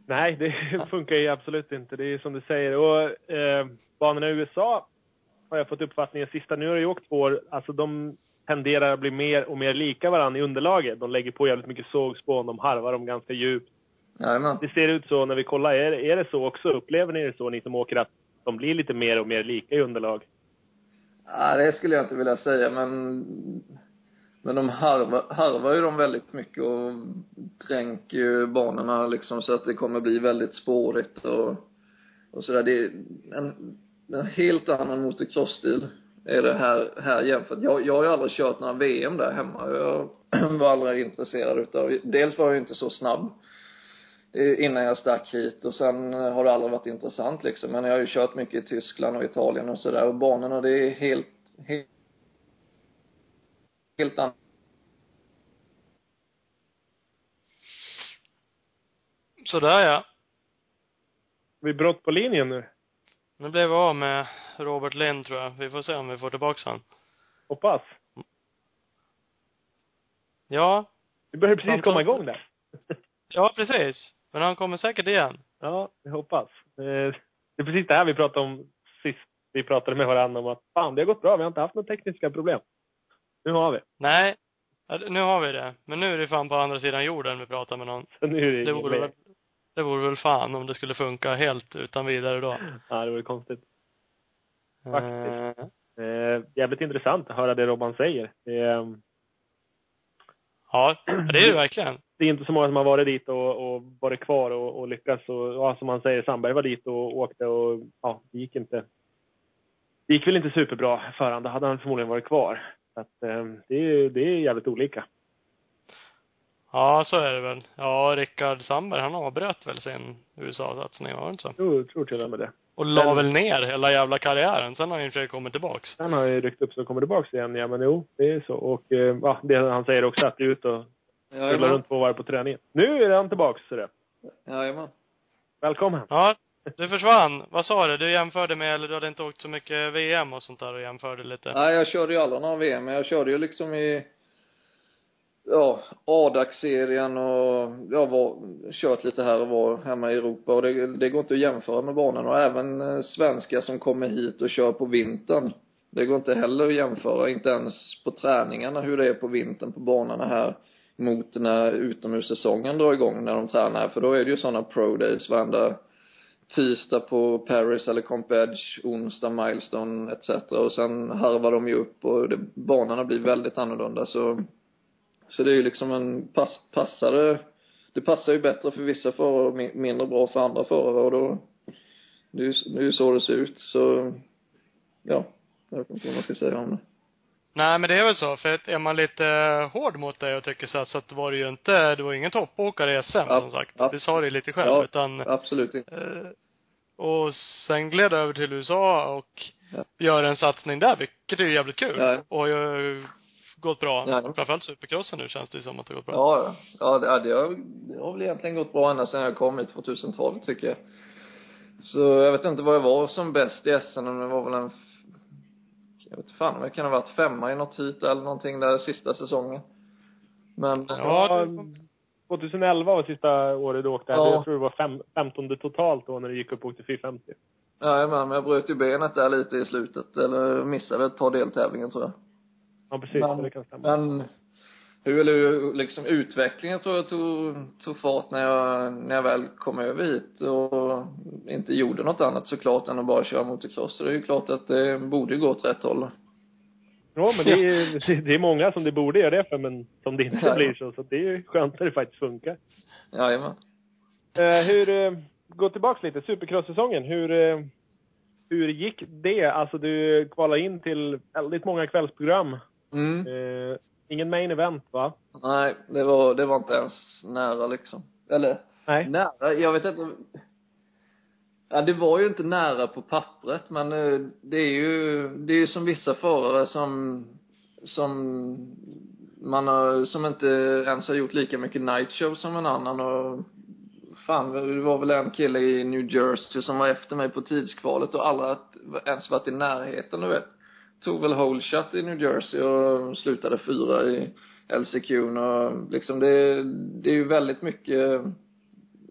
nej, det funkar ju absolut inte. Det är som du säger. Och eh, banorna i USA har jag fått uppfattningen sista, nu har det ju åkt två år, alltså de tenderar att bli mer och mer lika varandra i underlaget. De lägger på jävligt mycket sågspån, de harvar dem ganska djupt. Jajamän. Det ser ut så när vi kollar. Är, är det så också? Upplever ni det så, ni som åker, att de blir lite mer och mer lika i underlag? Ja, det skulle jag inte vilja säga, men men de harvar, harvar ju dem väldigt mycket och dränker ju banorna liksom så att det kommer bli väldigt spårigt och, och sådär. Det är en, en helt annan motocross-stil är det här, här jämfört. Jag, jag har ju aldrig kört några VM där hemma. Jag var aldrig intresserad utav, dels var jag ju inte så snabb eh, innan jag stack hit och sen har det aldrig varit intressant liksom. Men jag har ju kört mycket i Tyskland och Italien och sådär och banorna det är helt, helt helt annat. Sådär ja. Vi brott på linjen nu. Nu blev vi av med Robert Lind tror jag. Vi får se om vi får tillbaks han. Hoppas. Ja. Vi börjar precis komma igång där. Ja, precis. Men han kommer säkert igen. Ja, vi hoppas. Det är precis det här vi pratade om sist vi pratade med varandra om att fan, det har gått bra. Vi har inte haft några tekniska problem. Nu har vi. Nej. Nu har vi det. Men nu är det fan på andra sidan jorden vi pratar med någon. Så nu är det, Det väl, det vore väl fan om det skulle funka helt utan vidare då. Ja, det vore konstigt. Eh, Faktiskt. Eh, jävligt intressant att höra det Robban säger. Är- ja, det är det verkligen. det är inte så många som har varit dit och, och varit kvar och, och lyckats. Och, ja, som han säger, Sandberg var dit och åkte och ja, det gick inte. Det gick väl inte superbra för honom. Då hade han förmodligen varit kvar. Så att, eh, det, är, det är jävligt olika. Ja, så är det väl. Ja, Rickard Sandberg, han avbröt väl sin USA-satsning, var det inte så? Jag tror till och med det. Och la Men- väl ner hela jävla karriären. Sen har han ju försökt komma tillbaks. Han har ju ryckt upp sig och kommer tillbaka igen. Ja, men jo, det är så. Och eh, ja, det han säger också att det är ut och rullar Jajamän. runt två varv på träningen. Nu är han tillbaka, så det. Jajamän. Välkommen. Ja, du försvann. Vad sa du? Du jämförde med, eller du hade inte åkt så mycket VM och sånt där och jämförde lite? Nej, jag körde ju aldrig några VM, men jag körde ju liksom i ja, Adax-serien och jag var, kört lite här och var hemma i Europa och det, det går inte att jämföra med banan och även eh, svenskar som kommer hit och kör på vintern. Det går inte heller att jämföra, inte ens på träningarna hur det är på vintern på banorna här mot när utomhussäsongen drar igång när de tränar för då är det ju sådana pro days varenda tisdag på Paris eller Comp Edge, onsdag Milestone etc. Och sen harvar de ju upp och det, banorna blir väldigt annorlunda så så det är ju liksom en pass, passare det passar ju bättre för vissa förare och mi- mindre bra för andra förare och då är ju så det ser ut så ja, jag vet inte vad man ska säga om det. Nej, men det är väl så. För är man lite hård mot dig och tycker så att, så att var det ju inte, det var ju ingen toppåkare i SM Ja, som sagt. ja. Det sa du lite själv. Ja. Utan, Absolut inte. eh, och sen gled över till USA och Ja. gör en satsning där, vilket är ju jävligt kul. Ja. Och gått bra. Ja. Framförallt supercrossen nu känns det som att det har gått bra. Ja, ja. Det, det, har, det har väl egentligen gått bra ända sedan jag kom i 2012 tycker jag. Så jag vet inte vad jag var som bäst i SM, men det var väl en jag vet fan om jag kan ha varit femma i något hit eller någonting där sista säsongen. Men, Ja, Ja, 2011 var sista året du åkte. här. Ja. Jag tror det var fem, 15 totalt då när du gick upp och åkte 450. ja, men jag bröt ju benet där lite i slutet, eller missade ett par deltävlingar tror jag. Ja, precis. Men- det kan stämma. Men hur, hur, liksom utvecklingen tror jag tog, tog fart när jag, när jag väl kom över hit och inte gjorde något annat såklart än att bara köra motocross. Så det är ju klart att det borde gå åt rätt håll. Ja, men det är, det är många som det borde göra det för, men som det inte Ja. blir så. Så det är ju skönt när det faktiskt funkar. Jajamän. Eh, hur, eh, gå tillbaks lite, supercross-säsongen. Hur, eh, hur gick det? Alltså du kvalade in till väldigt många kvällsprogram. Mm. Eh, ingen main event va? Nej, det var, det var inte ens nära liksom. Eller, Nej. nära, jag vet inte. Ja, det var ju inte nära på pappret, men eh, det är ju, det är ju som vissa förare som, som man har, som inte ens har gjort lika mycket night show som en annan och fan, det var väl en kille i New Jersey som var efter mig på tidskvalet och aldrig ens varit i närheten, du vet. Tog väl whole shot i New Jersey och slutade fyra i LCQ och liksom det, det är ju väldigt mycket,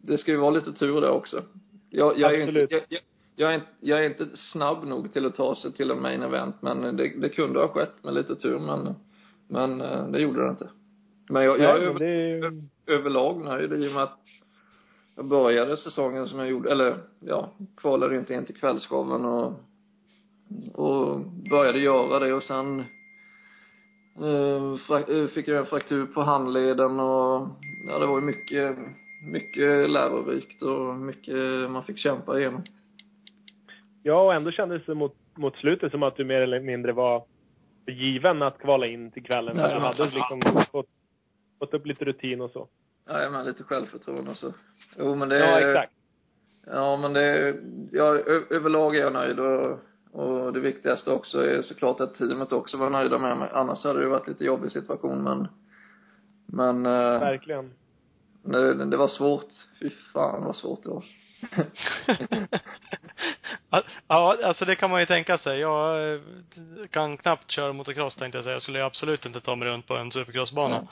det ska ju vara lite tur där också. Jag, jag är ju inte, jag, jag, är jag är inte snabb nog till att ta sig till en main event men det, det kunde ha skett med lite tur men Men eh, det gjorde det inte. Men jag, jag Nej, är men det är ju- överlag nöjd i och med att jag började säsongen som jag gjorde, eller ja, kvalade inte in till kvällsgaveln och, och började göra det och sen eh, eh, fick jag en fraktur på handleden och ja, det var ju mycket, mycket lärorikt och mycket man fick kämpa igenom. Ja, och ändå kändes det mot, mot slutet som att du mer eller mindre var given att kvala in till kvällen. Ja, du hade liksom fått, fått upp lite rutin och så. Ja, men lite självförtroende och så. Jo, men det Ja, exakt. Ja, men det, ja, överlag är jag nöjd och, och det viktigaste också är såklart att teamet också var nöjda med mig. Annars hade det varit lite jobbig situation, men, men, eh, Verkligen. det, det var svårt. Fy fan vad svårt det var. ja, alltså det kan man ju tänka sig. Jag eh, kan knappt köra motocross tänkte jag säga. Jag skulle absolut inte ta mig runt på en supercrossbana.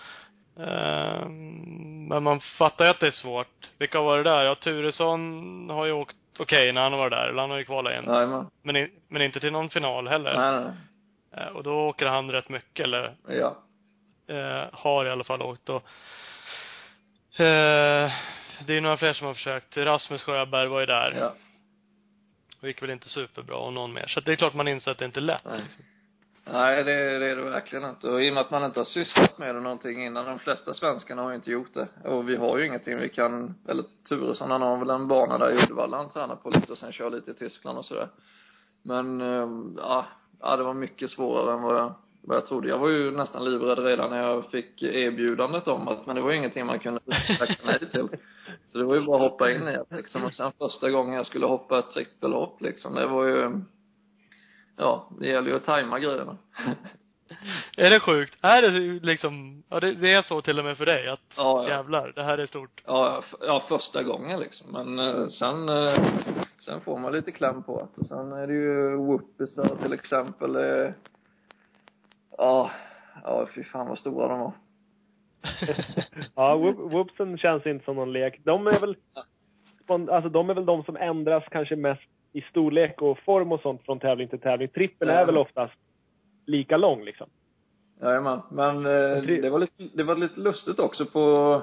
Eh, men man fattar ju att det är svårt. Vilka var det där? Ja, Turesson har ju åkt okej när han varit där. Eller han har ju kvalat in. Nej, men, Men, i, men inte till någon final heller. nej, nej. Eh, och då åker han rätt mycket, eller Ja. eh, har i alla fall åkt och eh, det är ju några fler som har försökt. Rasmus Sjöberg var ju där. Ja. Och gick väl inte superbra och någon mer. Så det är klart man inser att det inte är lätt. Nej. Nej, det, det är det verkligen inte. Och i och med att man inte har sysslat med det någonting innan, de flesta svenskarna har ju inte gjort det. Och vi har ju ingenting vi kan, eller Turesson han har väl en bana där i Uddevalla han tränar på lite och sen kör lite i Tyskland och sådär. Men, eh, ja, ja, det var mycket svårare än vad jag, vad jag trodde. Jag var ju nästan livrädd redan när jag fick erbjudandet om att, men det var ju ingenting man kunde tacka nej till. Så det var ju bara att hoppa in i det liksom. Och sen första gången jag skulle hoppa ett trippelhopp liksom, det var ju, ja, det gäller ju att tajma grejerna. Är det sjukt? Är det liksom, ja det, det är så till och med för dig att Ja, ja. jävlar, det här är stort. Ja, ja, första gången liksom. Men eh, sen, eh, sen får man lite kläm på det. Och sen är det ju whoopisar till exempel. Eh, ja, ja fy fan vad stora de var. Ja, whoop- whoopsen känns inte som någon lek. De är väl, alltså de är väl de som ändras kanske mest i storlek och form och sånt från tävling till tävling. Trippeln Ja. är väl oftast lika lång liksom. Jajamän. Men eh, det var lite, det var lite lustigt också på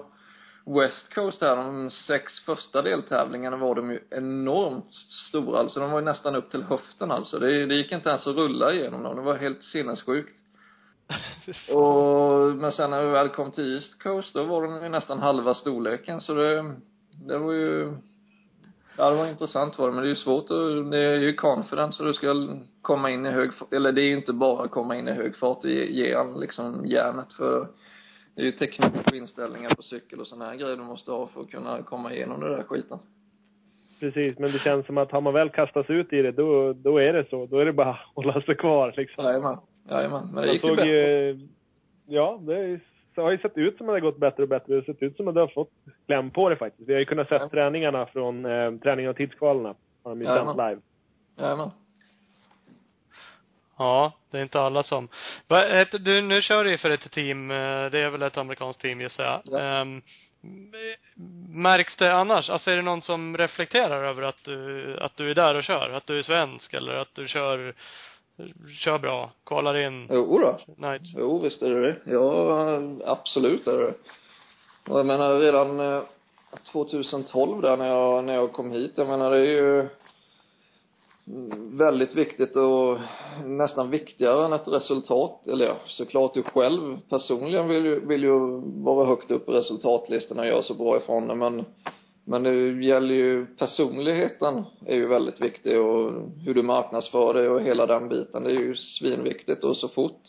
West Coast här, de sex första deltävlingarna var de ju enormt stora, alltså de var ju nästan upp till höften alltså. Det, det gick inte ens att rulla igenom dem, det var helt sinnessjukt. Och, men sen när vi väl kom till East Coast, då var de ju nästan halva storleken, så det, det var ju, ja det var intressant var det, men det är ju svårt att, det är ju confidence, så du ska komma in i hög, eller det är ju inte bara komma in i hög fart och ge, ge han liksom järnet för det är ju teknik och inställningar på cykel och såna här grejer du måste ha för att kunna komma igenom det där skiten. Precis, men det känns som att har man väl kastats ut i det, då, då är det så. Då är det bara att hålla sig kvar liksom. Jajamän. Jajamän. Men det gick ju bättre. ju, ja, det det har ju sett ut som att det har gått bättre och bättre. Det har sett ut som att du har fått kläm på det faktiskt. Vi har ju kunnat Ja. träningarna från eh, träningen och tidskvalerna. Har de ju sänt live. Jajamän. Ja, det är inte alla som. Va, du, nu kör du ju för ett team, eh, det är väl ett amerikanskt team gissar jag. Ja. Ehm, märks det annars? Alltså är det någon som reflekterar över att du, att du är där och kör? Att du är svensk eller att du kör, kör bra, kvalar in? Jo då. Nej. Jo, visst är det det. Ja, absolut är det det. Och jag menar redan eh, 2012 där när jag, när jag kom hit, jag menar det är ju väldigt viktigt och nästan viktigare än ett resultat, eller ja, såklart du själv personligen vill ju, vill ju vara högt upp på resultatlistorna och göra så bra ifrån det, men men det gäller ju personligheten är ju väldigt viktig och hur du marknadsför dig och hela den biten. Det är ju svinviktigt och så fort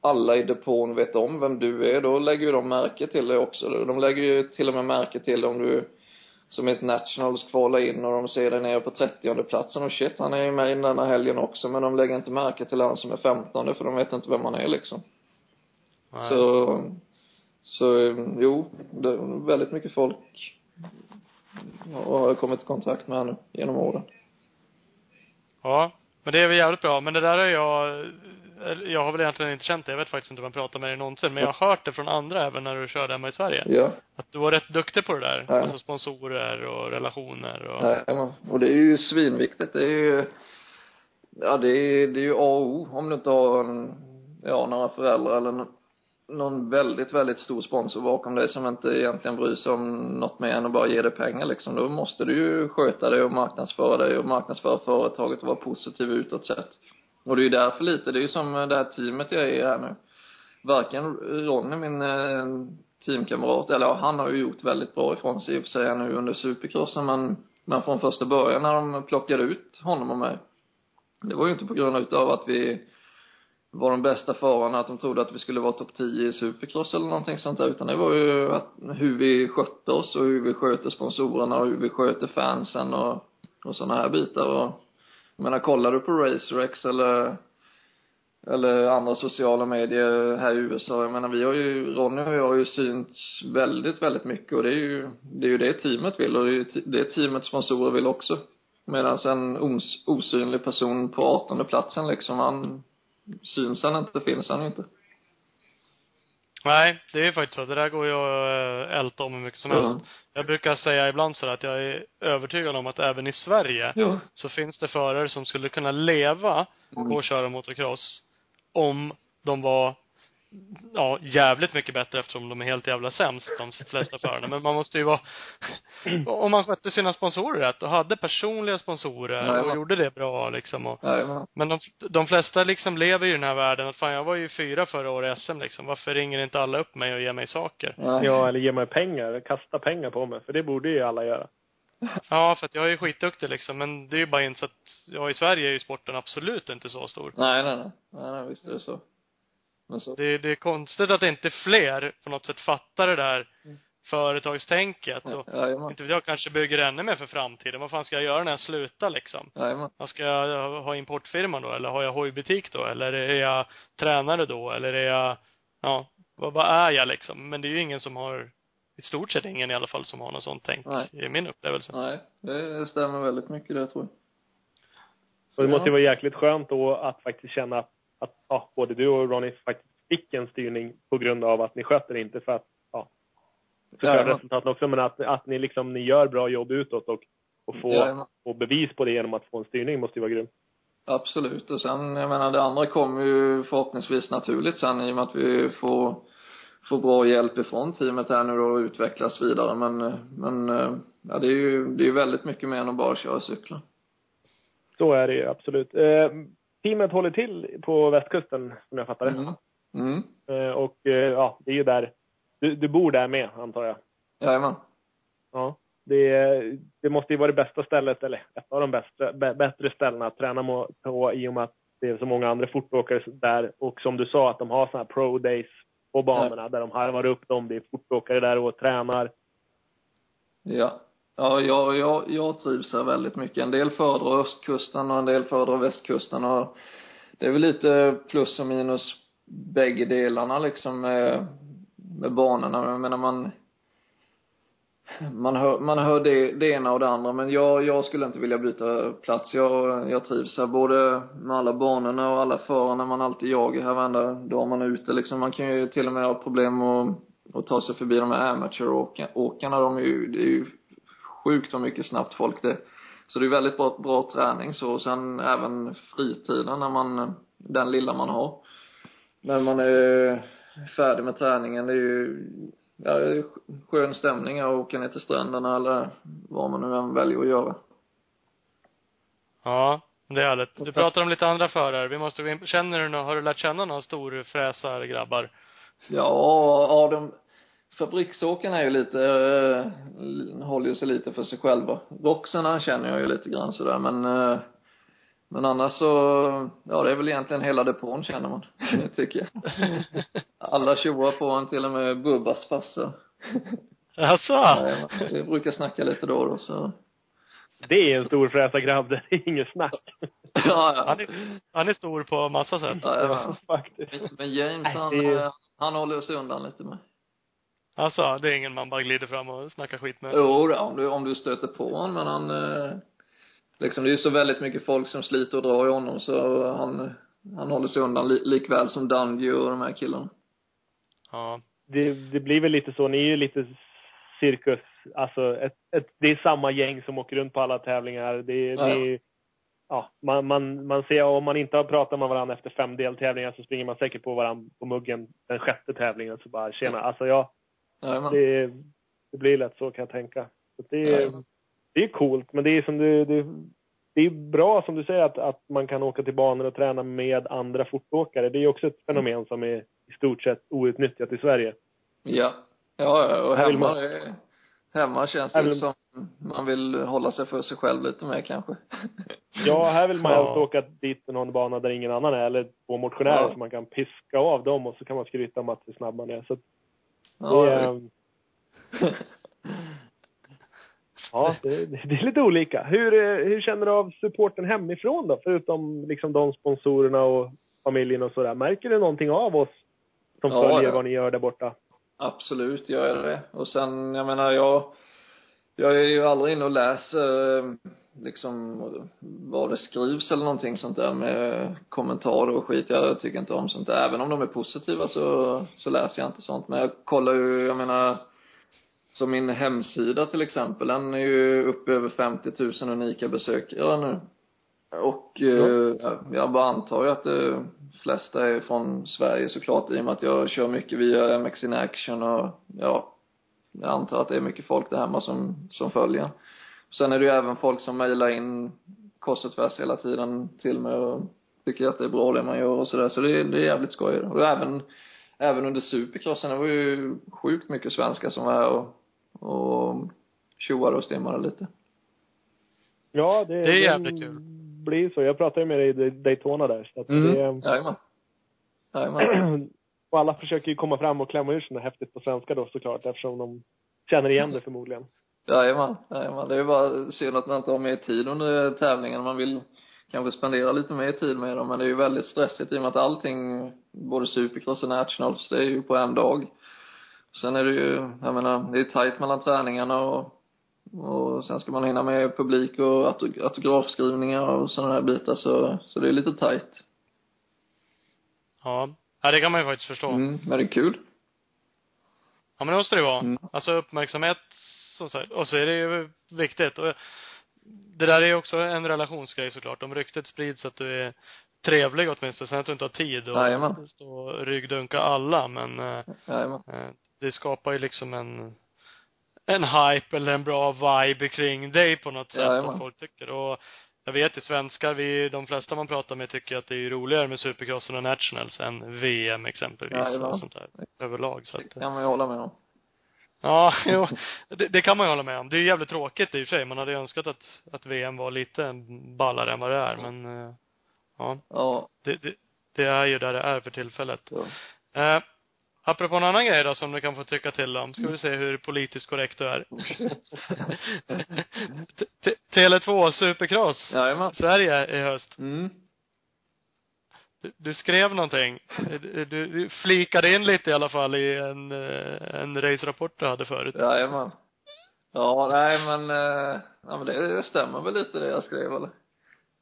alla i depån vet om vem du är, då lägger ju de märke till det också. De lägger ju till och med märke till om du som ett nationals kvalar in och de ser dig nere på 30 platsen och shit, han är ju med i denna helgen också, men de lägger inte märke till han som är 15 för de vet inte vem han är liksom. Nej. Så, så jo, det är väldigt mycket folk har jag kommit i kontakt med nu genom åren. Ja, men det är väl jävligt bra. Men det där är jag, jag har väl egentligen inte känt det. Jag vet faktiskt inte om jag pratat med dig någonsin. Men jag har hört det från andra även när du körde hemma i Sverige. Ja, Att du var rätt duktig på det där. Ja. Alltså sponsorer och relationer och jajamän. Och det är ju svinviktigt. Det är ju, ja det är, det är ju A och O om du inte har en, ja, några föräldrar eller, någon väldigt, väldigt stor sponsor bakom dig som inte egentligen bryr sig om något mer än att bara ge dig pengar liksom. Då måste du ju sköta dig och marknadsföra dig och marknadsföra företaget och vara positiv utåt sett. Och det är ju därför lite, det är ju som det här teamet jag är i här nu. Varken Ronny, min eh, teamkamrat, eller ja, han har ju gjort väldigt bra ifrån sig i och för sig nu under supercrossen men, men från första början när de plockade ut honom och mig det var ju inte på grund utav att vi var de bästa förarna, att de trodde att vi skulle vara topp 10 i supercross eller någonting sånt där, utan det var ju att, hur vi skötte oss och hur vi sköter sponsorerna och hur vi sköter fansen och, och sådana här bitar och jag menar, kollar du på RaceRex eller eller andra sociala medier här i USA. Jag menar, vi har ju, Ronny och jag har ju synts väldigt, väldigt mycket och det är ju, det är ju det teamet vill och det är ju det teamet sponsorer vill också. Medan en os, osynlig person på artonde platsen liksom, han, syns han inte, finns han inte. Nej, det är faktiskt så. Det där går ju att eh, älta om hur mycket som helst. Ja. Jag brukar säga ibland så att jag är övertygad om att även i Sverige Ja. så finns det förare som skulle kunna leva Mm. att köra motocross om de var ja, jävligt mycket bättre eftersom de är helt jävla sämst, de flesta förarna. Men man måste ju vara, om man skötte sina sponsorer rätt och hade personliga sponsorer Ja, och ja. gjorde det bra liksom och, Jajamän. men de, de flesta liksom lever ju i den här världen att fan jag var ju fyra förra året i SM liksom. Varför ringer inte alla upp mig och ger mig saker? Nej. Ja, eller ge mig pengar. Kasta pengar på mig. För det borde ju alla göra. Ja, för att jag är ju skitduktig liksom. Men det är ju bara inte så att, ja i Sverige är ju sporten absolut inte så stor. Nej, nej, nej. Nej, nej, visst är det så. Men så. Det, det är konstigt att inte fler på något sätt fattar det där företagstänket och Jajamän. inte vet jag, kanske bygger ännu mer för framtiden. Vad fan ska jag göra när jag slutar liksom? Vad ska jag ha importfirma då? Eller har jag hojbutik då? Eller är jag tränare då? Eller är jag, ja, vad, vad är jag liksom? Men det är ju ingen som har, i stort sett ingen i alla fall som har något sånt tänk, Nej. i min upplevelse. Nej, det stämmer väldigt mycket det tror jag. Och det Ja. måste ju vara jäkligt skönt då att faktiskt känna att, att ja, både du och Ronny faktiskt fick en styrning på grund av att ni sköter inte för att, ja, förstöra resultaten också, men att, att ni liksom, ni gör bra jobb utåt och, och få, få bevis på det genom att få en styrning måste ju vara grymt. Absolut. Och sen, jag menar, det andra kommer ju förhoppningsvis naturligt sen i och med att vi får, får bra hjälp ifrån teamet här nu då och utvecklas vidare. Men, men, ja det är ju, det är ju väldigt mycket mer än att bara köra cyklar. Så är det ju absolut. Eh, teamet håller till på västkusten, som jag fattar det. Mm. Mm. Eh, och eh, ja, det är ju där, du, du bor där med, antar jag? Jajamän. Ja. Det, det måste ju vara det bästa stället, eller ett av de bästa, bä, bättre ställena att träna på i och med att det är så många andra fortåkare där. Och som du sa, att de har såna här pro days på banorna där de harvar upp dem. Det är fortåkare där och tränar. Ja. Ja, jag, jag, jag trivs här väldigt mycket. En del föredrar östkusten och en del föredrar västkusten och det är väl lite plus och minus bägge delarna liksom med, med banorna. Jag menar man man hör, man hör det, det ena och det andra men jag, jag skulle inte vilja byta plats. Jag, jag trivs här både med alla banorna och alla förarna man alltid jagar här varenda dag man är ute liksom. Man kan ju till och med ha problem att, och ta sig förbi de här amatöråkarna. De är ju, det är ju sjukt vad mycket snabbt folk det. Så det är väldigt bra, bra träning så. Och sen även fritiden när man, den lilla man har. När man är färdig med träningen, det är ju, ja, skön stämning att åka ner till stränderna eller vad man nu än väljer att göra. Ja, det är härligt. Du pratar om lite andra förare. Vi måste gå in, känner du nå- har du lärt känna några storfräsar grabbar? Ja, de fabriksåkarna är ju lite, eh, håller ju sig lite för sig själva. Roxarna känner jag ju lite grann sådär men, eh, men annars så, ja det är väl egentligen hela depån känner man, tycker jag. Alla tjoar på en, till och med Bubbas farsa. Alltså? Ja, vi brukar snacka lite då och då så. Det är en storfräsargrabb, det är inget snack. Ja, Han är, han är stor på massa sätt. ja. ja, Faktiskt. Men James han, eh, han håller sig undan lite med. Alltså, det är ingen man bara glider fram och snackar skit med. Jo, om du, om du stöter på honom, men han, eh, liksom det är ju så väldigt mycket folk som sliter och drar i honom så han, han håller sig undan li, likväl som Dungey och de här killarna. Ja. Det, det blir väl lite så, ni är ju lite cirkus, alltså ett, ett, det är samma gäng som åker runt på alla tävlingar. Det, Ja, det, ja, man, man, man ser om man inte har pratat med varandra efter fem deltävlingar så springer man säkert på varandra på muggen den sjätte tävlingen. Så bara tjena, alltså ja, Jajamän. det, det blir lätt så kan jag tänka. Så det, Jajamän. det är coolt, men det är som du, det, det är bra som du säger att, att man kan åka till banor och träna med andra fortåkare. Det är också ett fenomen som är i stort sett outnyttjat i Sverige. Ja. Ja, och hemma, hemma känns det vill- som man vill hålla sig för sig själv lite mer kanske. Ja, här vill man Ja. åka dit till någon bana där ingen annan är, eller två motionärer Ja. så man kan piska av dem och så kan man skryta om att hur snabb man är. Så Ja, det, är, ja det, det är lite olika. Hur, eh, hur känner du av supporten hemifrån då? Förutom liksom de sponsorerna och familjen och sådär. Märker du någonting av oss som Ja, följer ja. vad ni gör där borta? Absolut gör jag det. Och sen, jag menar, jag, jag är ju aldrig inne och läser eh, liksom vad det skrivs eller någonting sånt där med kommentarer och skit. Jag tycker inte om sånt där. Även om de är positiva så, så läser jag inte sånt. Men jag kollar ju, jag menar, som min hemsida till exempel, den är ju uppe över 50 000 unika besökare nu. Och eh, jag bara antar ju att de flesta är från Sverige såklart i och med att jag kör mycket via MX in action och ja, jag antar att det är mycket folk där hemma som, som följer. Sen är det ju även folk som mejlar in kors och tvärs hela tiden till mig och tycker att det är bra det man gör och sådär. Så det, är- det är jävligt skoj. Och även, även under supercrossen, det var ju sjukt mycket svenskar som var här och, och tjoade och stimmade lite. Ja, det, Det är jävligt kul. blir så. Jag pratade ju med dig i Daytona där. Så att Mm. det, Jajamän. Jajamän. och alla försöker ju komma fram och klämma ur sig något häftigt på svenska då såklart eftersom de känner igen det förmodligen. Jajamän, jajamän. Det är bara synd att man inte har mer tid under tävlingen. Man vill kanske spendera lite mer tid med dem, men det är ju väldigt stressigt i och med att allting, både supercross och nationals, det är ju på en dag. Sen är det ju, jag menar, det är tajt mellan träningarna och, och sen ska man hinna med publik och auto- autografskrivningar och sådana där bitar, så, så det är lite tajt. Ja. Ja, det kan man ju faktiskt förstå. Mm, men det är kul. Ja, men det måste det vara. Mm. Alltså uppmärksamhet, så, så, och så är det ju viktigt. Och det där är ju också en relationsgrej såklart. Om ryktet sprids att du är trevlig åtminstone, sen att du inte har tid Jajamän. att stå och ryggdunka alla, men eh, Jajamän. eh, det skapar ju liksom en en hype eller en bra vibe kring dig på något sätt, Jajamän. att folk tycker. Och jag vet ju svenskar, vi, de flesta man pratar med tycker att det är roligare med supercrossen och nationals än VM exempelvis Jajamän. och sånt där överlag. Så att, Det kan man ju hålla med om. Ja, jo, det, det kan man ju hålla med om. Det är ju jävligt tråkigt i och för sig. Man hade önskat att, att VM var lite ballare än vad det är, men eh, ja, Ja, det, det, det är ju där det är för tillfället. så. Eh, apropå en annan grej då som du kan få tycka till om, ska vi se hur politiskt korrekt du är. T- T- Tele2 Supercross, Jajamän. Sverige i höst. Mm. Du, du skrev någonting. Du, du, flikade in lite i alla fall i en, eh, en race-rapport du hade förut. Jajamän. Ja, nej men, eh, ja men det, det stämmer väl lite det jag skrev eller?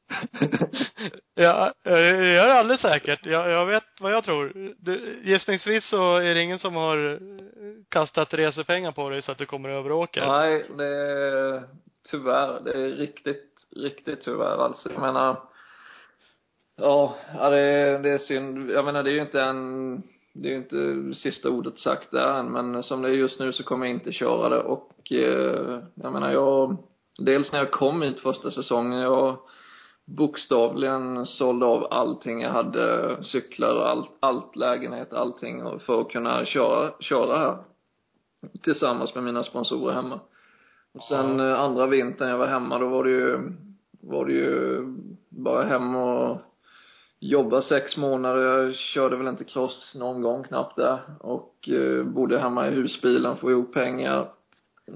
Ja, eh, jag är alldeles säkert. Jag, jag vet vad jag tror. Du, gissningsvis så är det ingen som har eh, kastat resepengar på dig så att du kommer över och åker. Nej, det är tyvärr, det är riktigt, riktigt tyvärr alltså. Jag menar, ja, det, är- det är synd. Jag menar det är ju inte en, det är ju inte sista ordet sagt där än, men som det är just nu så kommer jag inte köra det och eh, jag menar jag, dels när jag kom hit första säsongen, jag bokstavligen sålde av allting jag hade, cyklar och allt, allt lägenhet, allting för att kunna köra, köra här tillsammans med mina sponsorer hemma. Och sen eh, andra vintern jag var hemma, då var det ju, var det ju bara hem och jobba sex månader. Jag körde väl inte cross någon gång knappt där. Och eh, bodde hemma i husbilen, få ihop pengar.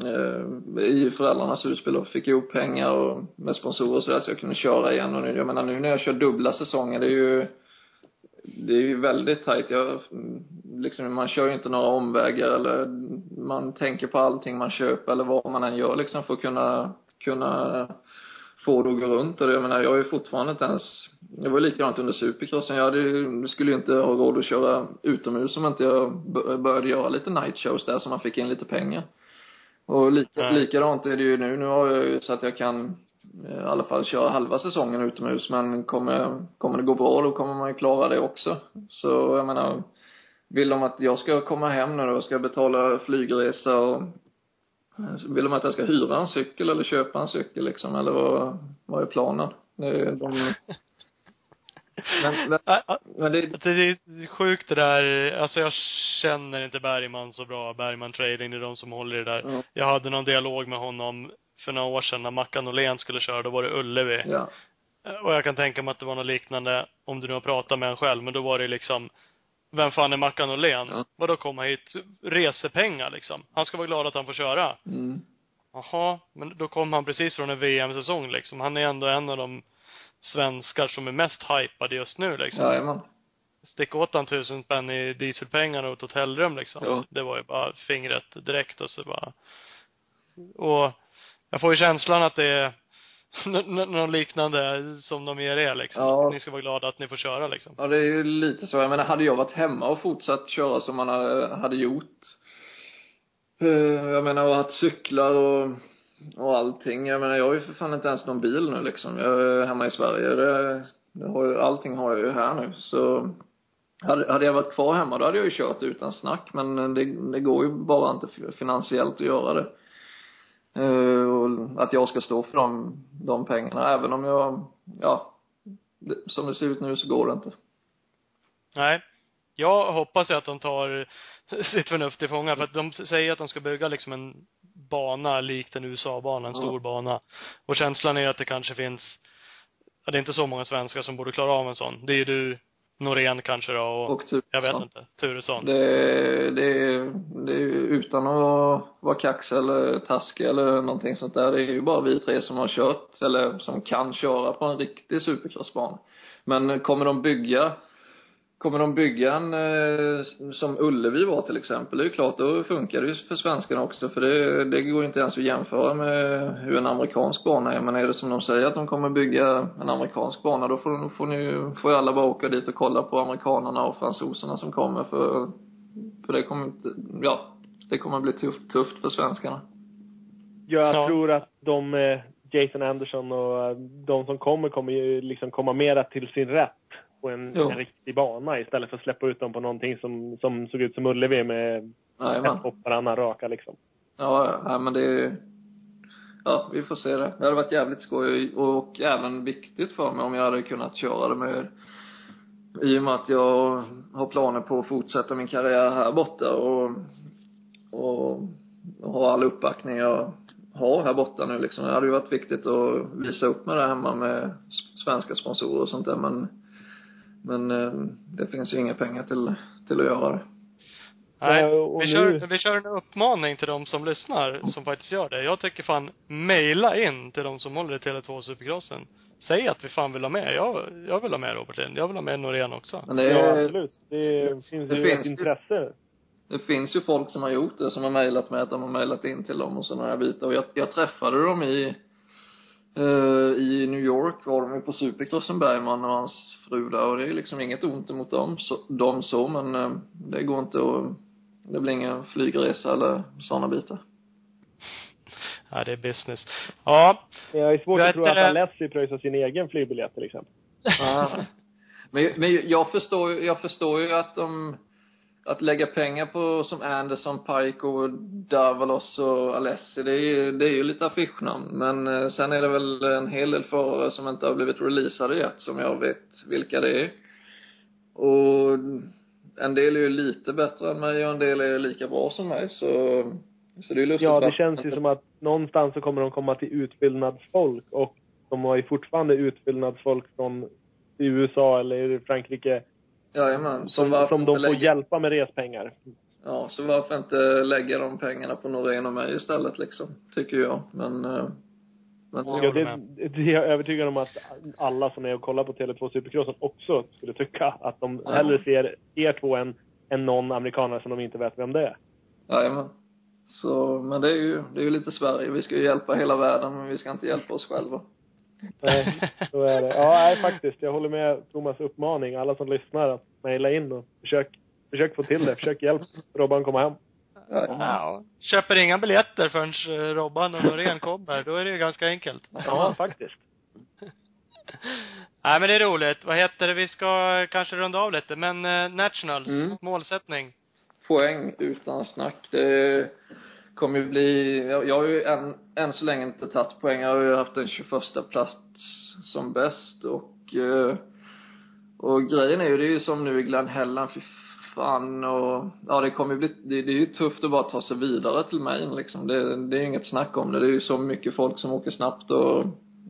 Eh, I föräldrarnas husbil och fick ihop pengar och med sponsorer och sådär så jag kunde köra igen. Och nu, jag menar nu när jag kör dubbla säsonger, det är ju det är ju väldigt tajt. Jag, liksom, man kör ju inte några omvägar eller man tänker på allting man köper eller vad man än gör liksom för att kunna, kunna få det att gå runt. Och det, jag menar, jag har ju fortfarande inte ens, det var likadant under supercrossen. Jag hade skulle ju inte ha råd att köra utomhus om inte jag började göra lite night shows där så man fick in lite pengar. Och lika, likadant är det ju nu. Nu har jag ju så att jag kan i alla fall köra halva säsongen utomhus men kommer, kommer det gå bra då kommer man ju klara det också. Så jag menar, vill de att jag ska komma hem nu då, ska jag betala flygresa och vill de att jag ska hyra en cykel eller köpa en cykel liksom eller vad, vad är planen? De, men, men, men det, Det är sjukt det där, alltså jag känner inte Bergman så bra, Bergman Trading, det är de som håller i det där. Ja. Jag hade någon dialog med honom för några år sedan när Mackan Åhlén skulle köra, då var det Ullevi. ja, Och jag kan tänka mig att det var något liknande, om du nu har pratat med honom själv, men då var det liksom, vem fan är Mackan Åhlén? Ja. Vadå komma hit? Resepengar liksom. Han ska vara glad att han får köra. mm, Jaha, men då kom han precis från en VM-säsong liksom. Han är ändå en av de svenskar som är mest hypade just nu liksom. jajamän. Sticka åt han tusen spänn i dieselpengar och ett hotellrum liksom. Ja. Det var ju bara fingret direkt och så bara. Och jag får ju känslan att det är n- n- något liknande som de ger er liksom. Ja. Ni ska vara glada att ni får köra liksom. Ja, det är ju lite så. Jag menar, hade jag varit hemma och fortsatt köra som man hade, hade gjort, eh, jag menar, och haft cyklar och, och allting. Jag menar, jag har ju för fan inte ens någon bil nu liksom. Jag är hemma i Sverige. Det, det har ju, allting har jag ju här nu. Så hade, hade jag varit kvar hemma då hade jag ju kört utan snack. Men det, det går ju bara inte finansiellt att göra det. Eh, och att jag ska stå för de, de pengarna. Även om jag, ja, det, som det ser ut nu så går det inte. Nej. Jag hoppas ju att de tar sitt förnuft till fånga för att de säger att de ska bygga liksom en bana likt en USA-bana, en stor bana. Och känslan är att det kanske finns, ja, det är inte så många svenskar som borde klara av en sån. Det är ju du, Norén kanske då och, Och jag vet inte, Turesson. Det, det, det är ju utan att vara kaxig eller taskig eller någonting sånt där. Det är ju bara vi tre som har kört, eller som kan köra på en riktig supercrossbana. Men kommer de bygga, kommer de bygga en, eh, som Ullevi var till exempel, det är ju klart, då funkar det ju för svenskarna också. För det, det går ju inte ens att jämföra med hur en amerikansk bana är. Men är det som de säger att de kommer bygga en amerikansk bana, då får, får ni ju, får ju alla bara åka dit och kolla på amerikanerna och fransoserna som kommer för, för det kommer inte, ja, det kommer bli tufft, tufft för svenskarna. Jag Ja. tror att de, eh, Jason Anderson och eh, de som kommer, kommer ju liksom komma mera till sin rätt på en, en riktig bana istället för att släppa ut dem på någonting som, som såg ut som Ullevi med Jajamän. ett hopp varannan raka liksom. Ja, ja, men det Ja, vi får se det. Det hade varit jävligt skoj och även viktigt för mig om jag hade kunnat köra det med i och med att jag har planer på att fortsätta min karriär här borta och, och, och ha all uppbackning jag har här borta nu liksom. Det hade ju varit viktigt att visa upp mig där hemma med svenska sponsorer och sånt där men men eh, det finns ju inga pengar till, till att göra det. Nej, Ja, vi kör, vi kör en uppmaning till de som lyssnar, som faktiskt gör det. Jag tycker fan, mejla in till de som håller i Tele2 Supercrossen. Säg att vi fan vill ha med. Jag, jag vill ha med Robert Lind. Jag vill ha med Norén också. Men det Ja, är, absolut. Det finns det ju finns ett ju. intresse. Det finns ju folk som har gjort det, som har mejlat mig att de har mejlat in till dem och sådana här bitar. Och jag, jag träffade dem i, i New York var de ju på Supercrossen Bergman och hans fru där och det är liksom inget ont emot dem så, dem så men eh, det går inte att, det blir ingen flygresa eller sådana bitar. Ja, det är business. Ja, Jag är svårt Vet att tro att Alessi pröjsar sin egen flygbiljett till exempel. Ja. men, men jag förstår ju, jag förstår ju att de, att lägga pengar på som Anderson, och Davalos och Alessi, det är ju, det är ju lite affischnamn. Men eh, sen är det väl en hel del förare som inte har blivit releasade yet, som jag vet vilka det är. Och en del är ju lite bättre än mig och en del är lika bra som mig, så, så det är lustigt Ja, det känns ju som att någonstans så kommer de komma till utfyllnadsfolk och de har ju fortfarande utfyllnadsfolk från i USA eller Frankrike Jajamän, så som, som de får lägga- hjälpa med respengar. Ja, så varför inte lägga de pengarna på Norén och mig istället liksom, tycker jag. Men, eh, men Ja. Det, det är jag övertygad om att alla som är och kollar på Tele2 Supercrossen också skulle tycka att de Ja. hellre ser er två än, än någon amerikanare som de inte vet vem det är. Jajamän. Så, men det är ju, det är ju lite Sverige. Vi ska ju hjälpa hela världen, men vi ska inte hjälpa oss själva. Nej, så är det. Ja, nej, faktiskt. Jag håller med Thomas uppmaning. Alla som lyssnar att mejla in och försök, försök få till det. Försök hjälpa Robban komma hem. Ja. Ja. Köper inga biljetter förrän eh, Robban och Norén kommer, då är det ju ganska enkelt. Ja, faktiskt. Nej men det är roligt. Vad heter det? Vi ska kanske runda av lite, men eh, Nationals, Mm. målsättning. poäng utan snack. Det kommer ju bli, jag, jag har ju än, än så länge inte tagit poäng. Jag har ju haft en 21 plats som bäst och, eh, och grejen är ju, det är ju som nu i Glenn Hellan, fy fan och, ja det kommer ju bli, det, det är ju tufft att bara ta sig vidare till Maine. liksom. Det, det är inget snack om det. Det är ju så mycket folk som åker snabbt och,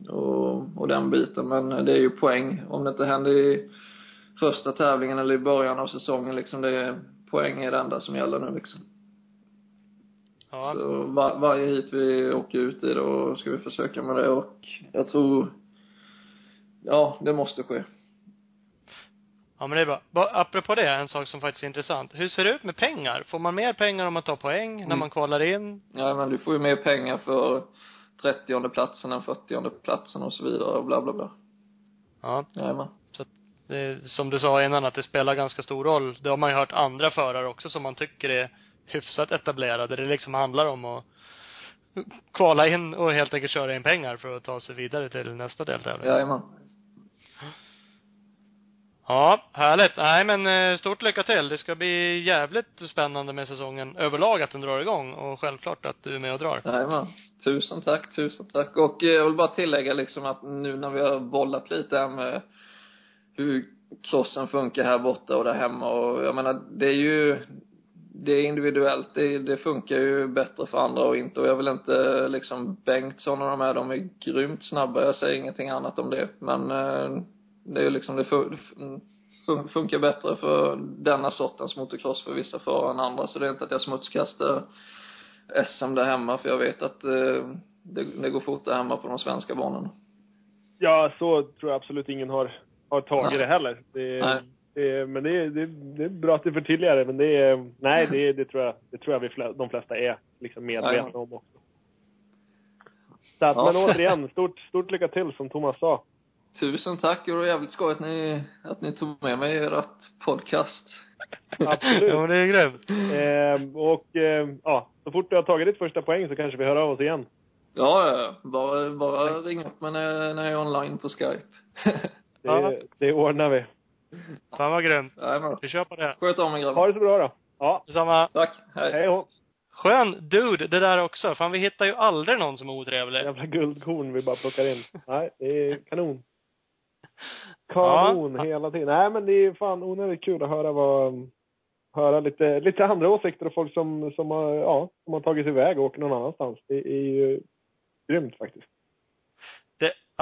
och, och den biten. Men det är ju poäng. Om det inte händer i första tävlingen eller i början av säsongen liksom, det är, poäng är det enda som gäller nu liksom. Ja. Så var, varje hit vi åker ut i då ska vi försöka med det och jag tror, ja, det måste ske. Ja men det är bra. Ba- Apropå det, en sak som faktiskt är intressant. Hur ser det ut med pengar? Får man mer pengar om man tar poäng när Mm. man kvalar in? Ja, men du får ju mer pengar för 30 platsen än 40 platsen och så vidare och bla bla bla. Ja. Jajamän. Det är, som du sa innan, att det spelar ganska stor roll. Det har man ju hört andra förare också som man tycker är hyfsat etablerade. Det liksom handlar om att kvala in och helt enkelt köra in pengar för att ta sig vidare till nästa deltävling. Jajamän. Ja, härligt. Nej men eh, stort lycka till. Det ska bli jävligt spännande med säsongen överlag att den drar igång och självklart att du är med och drar. Jajamän. Tusen tack, tusen tack. Och eh, jag vill bara tillägga liksom att nu när vi har bollat lite här med hur crossen funkar här borta och där hemma och jag menar, det är ju, det är individuellt. Det, det funkar ju bättre för andra och inte och jag vill inte liksom Bengtsson och de här, de är grymt snabba. Jag säger ingenting annat om det. Men eh, det är ju liksom, det fun- fun- funkar bättre för denna sortens motocross för vissa förare än andra. Så det är inte att jag smutskastar SM där hemma för jag vet att eh, det, det går fort där hemma på de svenska banorna. Ja, så tror jag absolut ingen har, har tagit Nej. det heller. Det, Nej. Det, men det, är- det, det är bra att du förtydligar det, men det är, nej, det, det tror jag, det tror jag vi flä, de flesta är liksom medvetna om också. Så att, Ja. men återigen, stort, stort lycka till som Thomas sa. Tusen tack, det var jävligt skoj att ni, att ni tog med mig i ert podcast. Absolut. ja, det är grymt. Eh, och eh, ja, så fort du har tagit ditt första poäng så kanske vi hör av oss igen. Ja, ja, ja. bara, bara ring upp mig när, när jag är online på Skype. Det, Ja. det ordnar vi. Fan vad grymt. Jajamän. Vi kör på det. Sköt om er Ha grabbar. det så bra då. Ja, Detsamma. Tack, hej. hej då. Skön dude det där också. Fan vi hittar ju aldrig någon som är otrevlig. Jävla guldkorn vi bara plockar in. Nej, det är kanon. Kanon Ja. hela tiden. Nej men det är fan onödigt kul att höra vad, höra lite, lite andra åsikter och folk som, som har, ja, som har tagit sig iväg och åker någon annanstans. Det är ju grymt faktiskt.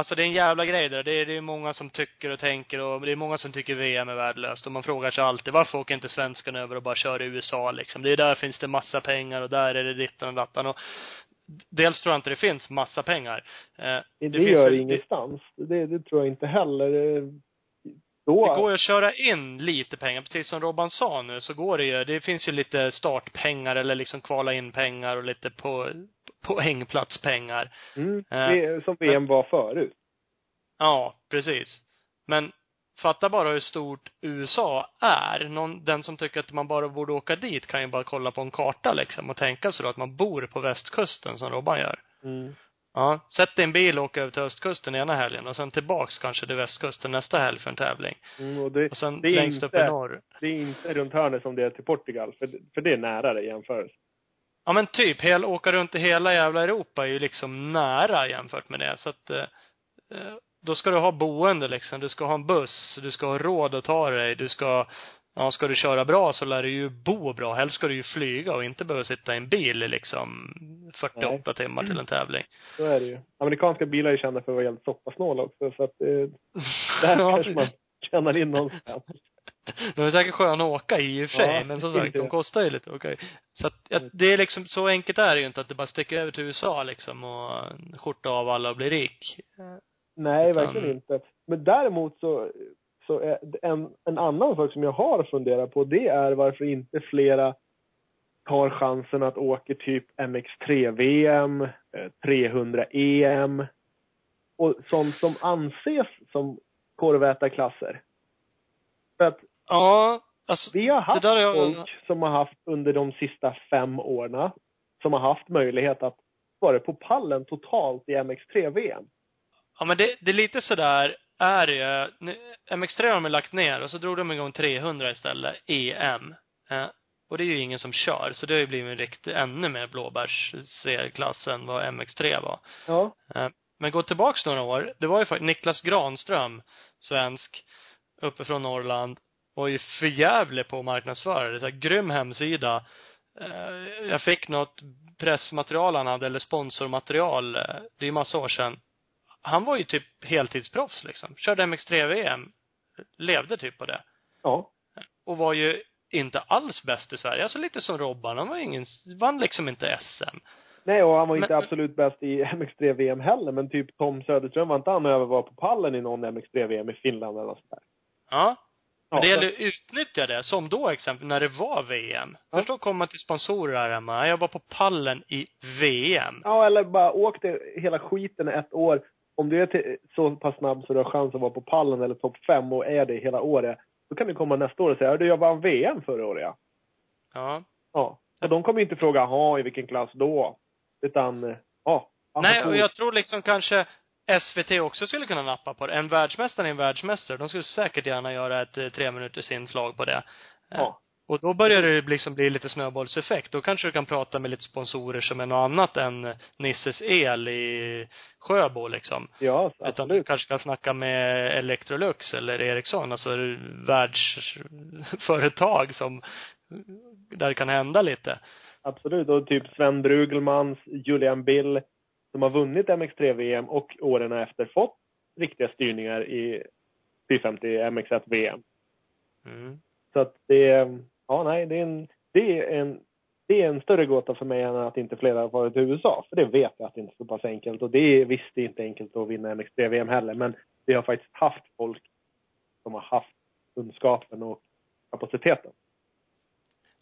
Det, alltså det är en jävla grej det där. det är, det är många som tycker och tänker och det är många som tycker VM är värdelöst och man frågar sig alltid varför åker inte svenskarna över och bara kör i USA liksom. Det är där finns det massa pengar och där är det dittan och dattan och dels tror jag inte det finns massa pengar. Eh, Det, det, finns gör väl- ingenstans. Det, det tror jag inte heller. Eh, Då, Det går ju att köra in lite pengar, precis som Robban sa nu, så går det ju. Det finns ju lite startpengar eller liksom kvala in pengar och lite på poängplatspengar. mm, eh, som VM var förut. Ja, precis. Men fatta bara hur stort USA är. Någon, den som tycker att man bara borde åka dit kan ju bara kolla på en karta liksom och tänka sig då att man bor på västkusten som Robban gör. Mm. Ja, sätt en bil och åk över till östkusten ena helgen och sen tillbaks kanske till västkusten nästa helg för en tävling. Mm, och det, Och sen det längst upp i inte- norr. det är inte runt hörnet som det är till Portugal. För, för det är nära det i jämförelse. Ja men typ, hel, åka runt i hela jävla Europa är ju liksom nära jämfört med det. Så att, eh, eh, då ska du ha boende liksom. Du ska ha en buss, du ska ha råd att ta dig, du ska, ja ska du köra bra så lär du ju bo bra. Helst ska du ju flyga och inte behöva sitta i en bil i liksom 48 timmar till en tävling. Så är det ju. Amerikanska bilar är kända för att vara helt soppasnåla också. Så att eh, där kanske man tjänar in någonstans. De är säkert sköna att åka i i och för sig, Ja, men som sagt, de kostar ju lite, okej. Så att, att det är liksom, så enkelt är det ju inte att det bara sticker över till USA liksom och skjorta av alla och bli rik. Nej, Utan- verkligen inte. Men däremot så, så är en, en annan sak som jag har funderat på, det är varför inte flera tar chansen att åka typ MX3-VM, eh, 300-EM och sånt som anses som korvätarklasser. För att Ja, Alltså, Vi har haft jag- folk som har haft under de sista fem åren som har haft möjlighet att vara på pallen totalt i MX3-VM. Ja men det, det är lite sådär är det ju. Nu- MX3 har de lagt ner och så drog de igång 300 istället, EM. Eh, och det är ju ingen som kör, så det har ju blivit en riktigt, ännu mer blåbärs C-klass än vad MX3 var. Ja. Eh, Men gå tillbaks några år. Det var ju faktiskt Niklas Granström, svensk, uppifrån Norrland, var ju förjävlig på att marknadsföra det. Så här, grym hemsida. Eh, Jag fick något pressmaterial han hade, eller sponsormaterial. eh, Det är ju massa år sedan. Han var ju typ heltidsproffs liksom. Körde MX3-VM. Levde typ på det. Ja. Och var ju inte alls bäst i Sverige. Alltså lite som Robban. Han var ingen, vann liksom inte SM. Nej, och han var inte Men- absolut bäst i MX3-VM heller, men typ Tom Söderström var inte han över var på pallen i någon MX3-VM i Finland eller något sånt där. Ja. Men det gäller att utnyttja det, som då exempel när det var VM. Ja. Förstå komma till sponsorer här hemma. Jag var på pallen i VM. Ja, eller bara åk hela skiten ett år. Om du är till, så pass snabb så du har chans att vara på pallen eller topp fem och är det hela året, då kan du komma nästa år och säga, du jag vann VM förra året ja. Ja. Ja. Och de kommer inte fråga, jaha, i vilken klass då? Utan, ja. Nej, och jag tror liksom kanske SVT också skulle kunna nappa på det. En världsmästare är en världsmästare. De skulle säkert gärna göra ett eh, tre minuters inslag på det. Eh, Ja. Och då börjar det liksom bli lite snöbollseffekt. Då kanske du kan prata med lite sponsorer som är något annat än Nisses El i Sjöbo liksom. Ja, Utan du absolut. kanske kan snacka med Electrolux eller Ericsson, alltså världsföretag som, där det kan hända lite. Absolut. Och typ Sven Brugelmans, Julian Bill, som har vunnit MX3-VM och åren efter fått riktiga styrningar i 450 MX1 VM. Mm. Så att det ja nej, det är en, det är en, det är en större gåta för mig än att inte fler har varit i USA. För det vet jag att det inte är så pass enkelt. Och det är visst det är inte enkelt att vinna MX3-VM heller. Men vi har faktiskt haft folk som har haft kunskapen och kapaciteten.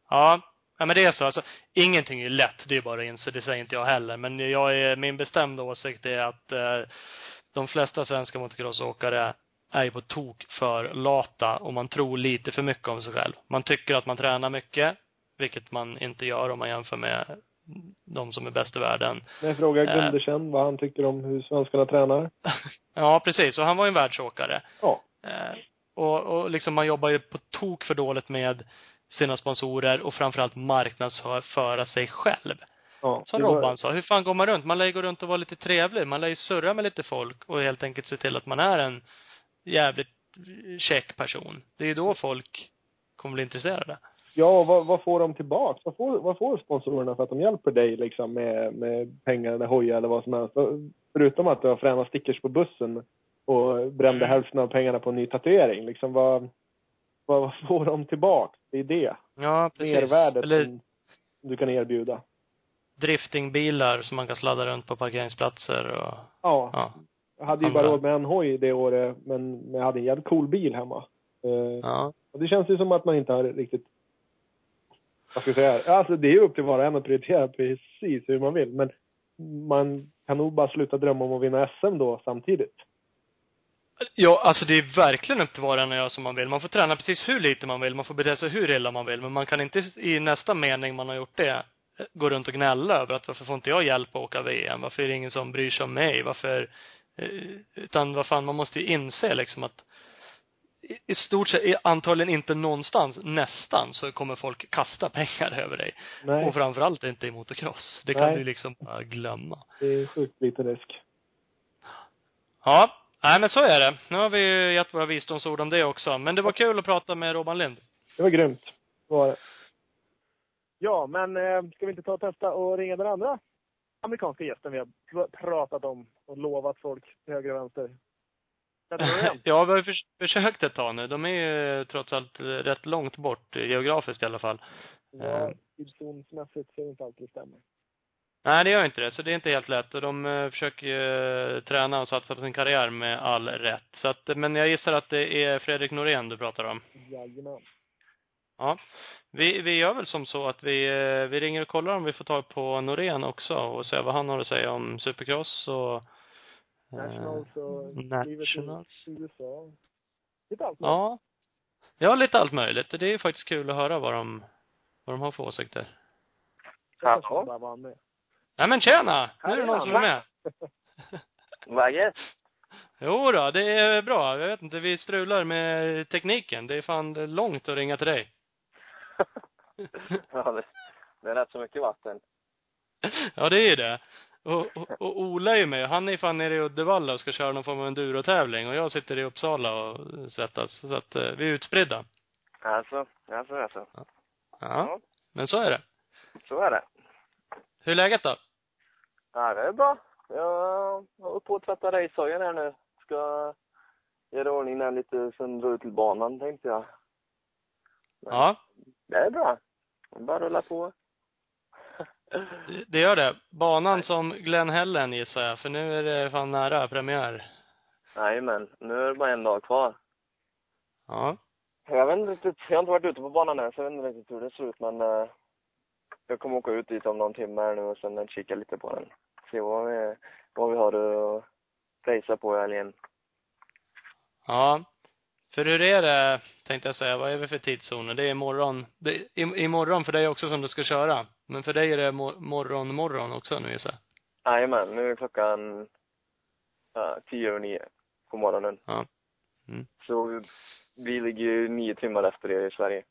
Ja, ja men det är så. Alltså, ingenting är lätt, det är bara att inse. Det säger inte jag heller. Men jag är, min bestämda åsikt är att eh, de flesta svenska motocrossåkare är ju på tok för lata och man tror lite för mycket om sig själv. Man tycker att man tränar mycket, vilket man inte gör om man jämför med de som är bäst i världen. Men jag frågar Äh. Gundersen vad han tycker om hur svenskarna tränar. ja, precis. Och han var ju en världsåkare. Ja. Eh, och, och liksom man jobbar ju på tok för dåligt med sina sponsorer och framförallt marknadsföra sig själv. ja. Som Robban sa, hur fan går man runt? Man lär ju gå runt och vara lite trevlig. Man lär ju surra med lite folk och helt enkelt se till att man är en jävligt check person. Det är ju då folk kommer bli intresserade. Ja, vad, vad får de tillbaks? Vad får, vad får sponsorerna för att de hjälper dig liksom med, med pengar eller hojar eller vad som helst? Förutom att du har fräna stickers på bussen och brände Mm. hälften av pengarna på en ny tatuering. Liksom vad, vad, får de tillbaks? Det är det. Ja, precis. Mervärdet Eller som du kan erbjuda. driftingbilar som man kan sladda runt på parkeringsplatser och, Ja. ja. Jag hade ju bara råd med en hoj det året, men jag hade en jävligt cool bil hemma. Eh, Ja. Och det känns ju som att man inte har riktigt vad ska jag säga? Alltså det är upp till var och en att prioritera precis hur man vill. Men man kan nog bara sluta drömma om att vinna SM då samtidigt. Ja, alltså det är verkligen upp till var och en att göra som man vill. Man får träna precis hur lite man vill, man får bete sig hur illa man vill, men man kan inte i nästa mening man har gjort det eh, gå runt och gnälla över att varför får inte jag hjälp att åka VM? Varför är det ingen som bryr sig om mig? Varför, eh, utan vad fan, man måste ju inse liksom att i- stort sett, antagligen inte någonstans, nästan, så kommer folk kasta pengar över dig. Nej, Och framförallt inte i motocross. Det kan Nej. du liksom bara glömma. det är sjukt lite risk. Ja, nej men så är det. Nu har vi ju gett våra visdomsord om det också. Men det var kul att prata med Robban Lind. Det var grymt. Var det. Ja, men eh, ska vi inte ta och testa och ringa den andra amerikanska gästen vi har pr- pratat om och lovat folk till höger och vänster? Ja, vi har ju förs- försökt ett tag nu. De är ju trots allt rätt långt bort, eh, geografiskt i alla fall. Ja, tidszonsmässigt så är det inte alltid stämmer. Nej, det gör inte det. Så det är inte helt lätt. Och de eh, försöker eh, träna och satsa på sin karriär med all rätt. Så att, men jag gissar att det är Fredrik Norén du pratar om. Jajamän. Ja. Vi, vi gör väl som så att vi, eh, vi ringer och kollar om vi får tag på Norén också och ser vad han har att säga om supercross och Nationals och Nationals. USA. Lite allt. Ja. Ja, lite allt möjligt. Det är faktiskt kul att höra vad de, vad de har för åsikter. Jaha. Nej men tjena! Nu är det någon som är med. Läget? Jo då, det är bra. Jag vet inte, vi strular med tekniken. Det är fan långt att ringa till dig. ja, det, det är rätt så mycket vatten. Ja, det är det. Och, och, och Ola är ju med. Han är fan nere i Uddevalla och ska köra någon form av endurotävling och jag sitter i Uppsala och svettas. Så att eh, vi är utspridda. Alltså, alltså, alltså. Ja. Ja. Men så är det. Så är det. Hur är läget då? Ja, det är bra. Jag håller på att tvätta racehojen här nu. Ska göra ordning den lite, sen dra ut till banan tänkte jag. Men Ja, Det är bra. Bara rulla på. det- gör det. Banan som Glenn Hellen gissar jag, för nu är det fan nära premiär. Jajamän. Nu är det bara en dag kvar. Ja. Jag vet inte riktigt, jag har inte varit ute på banan än så jag vet inte riktigt hur det ser ut men eh, jag kommer åka ut dit om någon timme här nu och sen kika lite på den. Se vad vi, vad vi har att racea på i helgen. Ja. För hur är det, tänkte jag säga, vad är vi för tidszoner? Det är imorgon, det är im- imorgon för dig också som du ska köra. Men för dig är det mor- morgon, morgon också nu gissar jag. Jajamän, nu är klockan ja, tio över nio på morgonen. Ja. Mm. Så vi ligger ju nio timmar efter er i Sverige.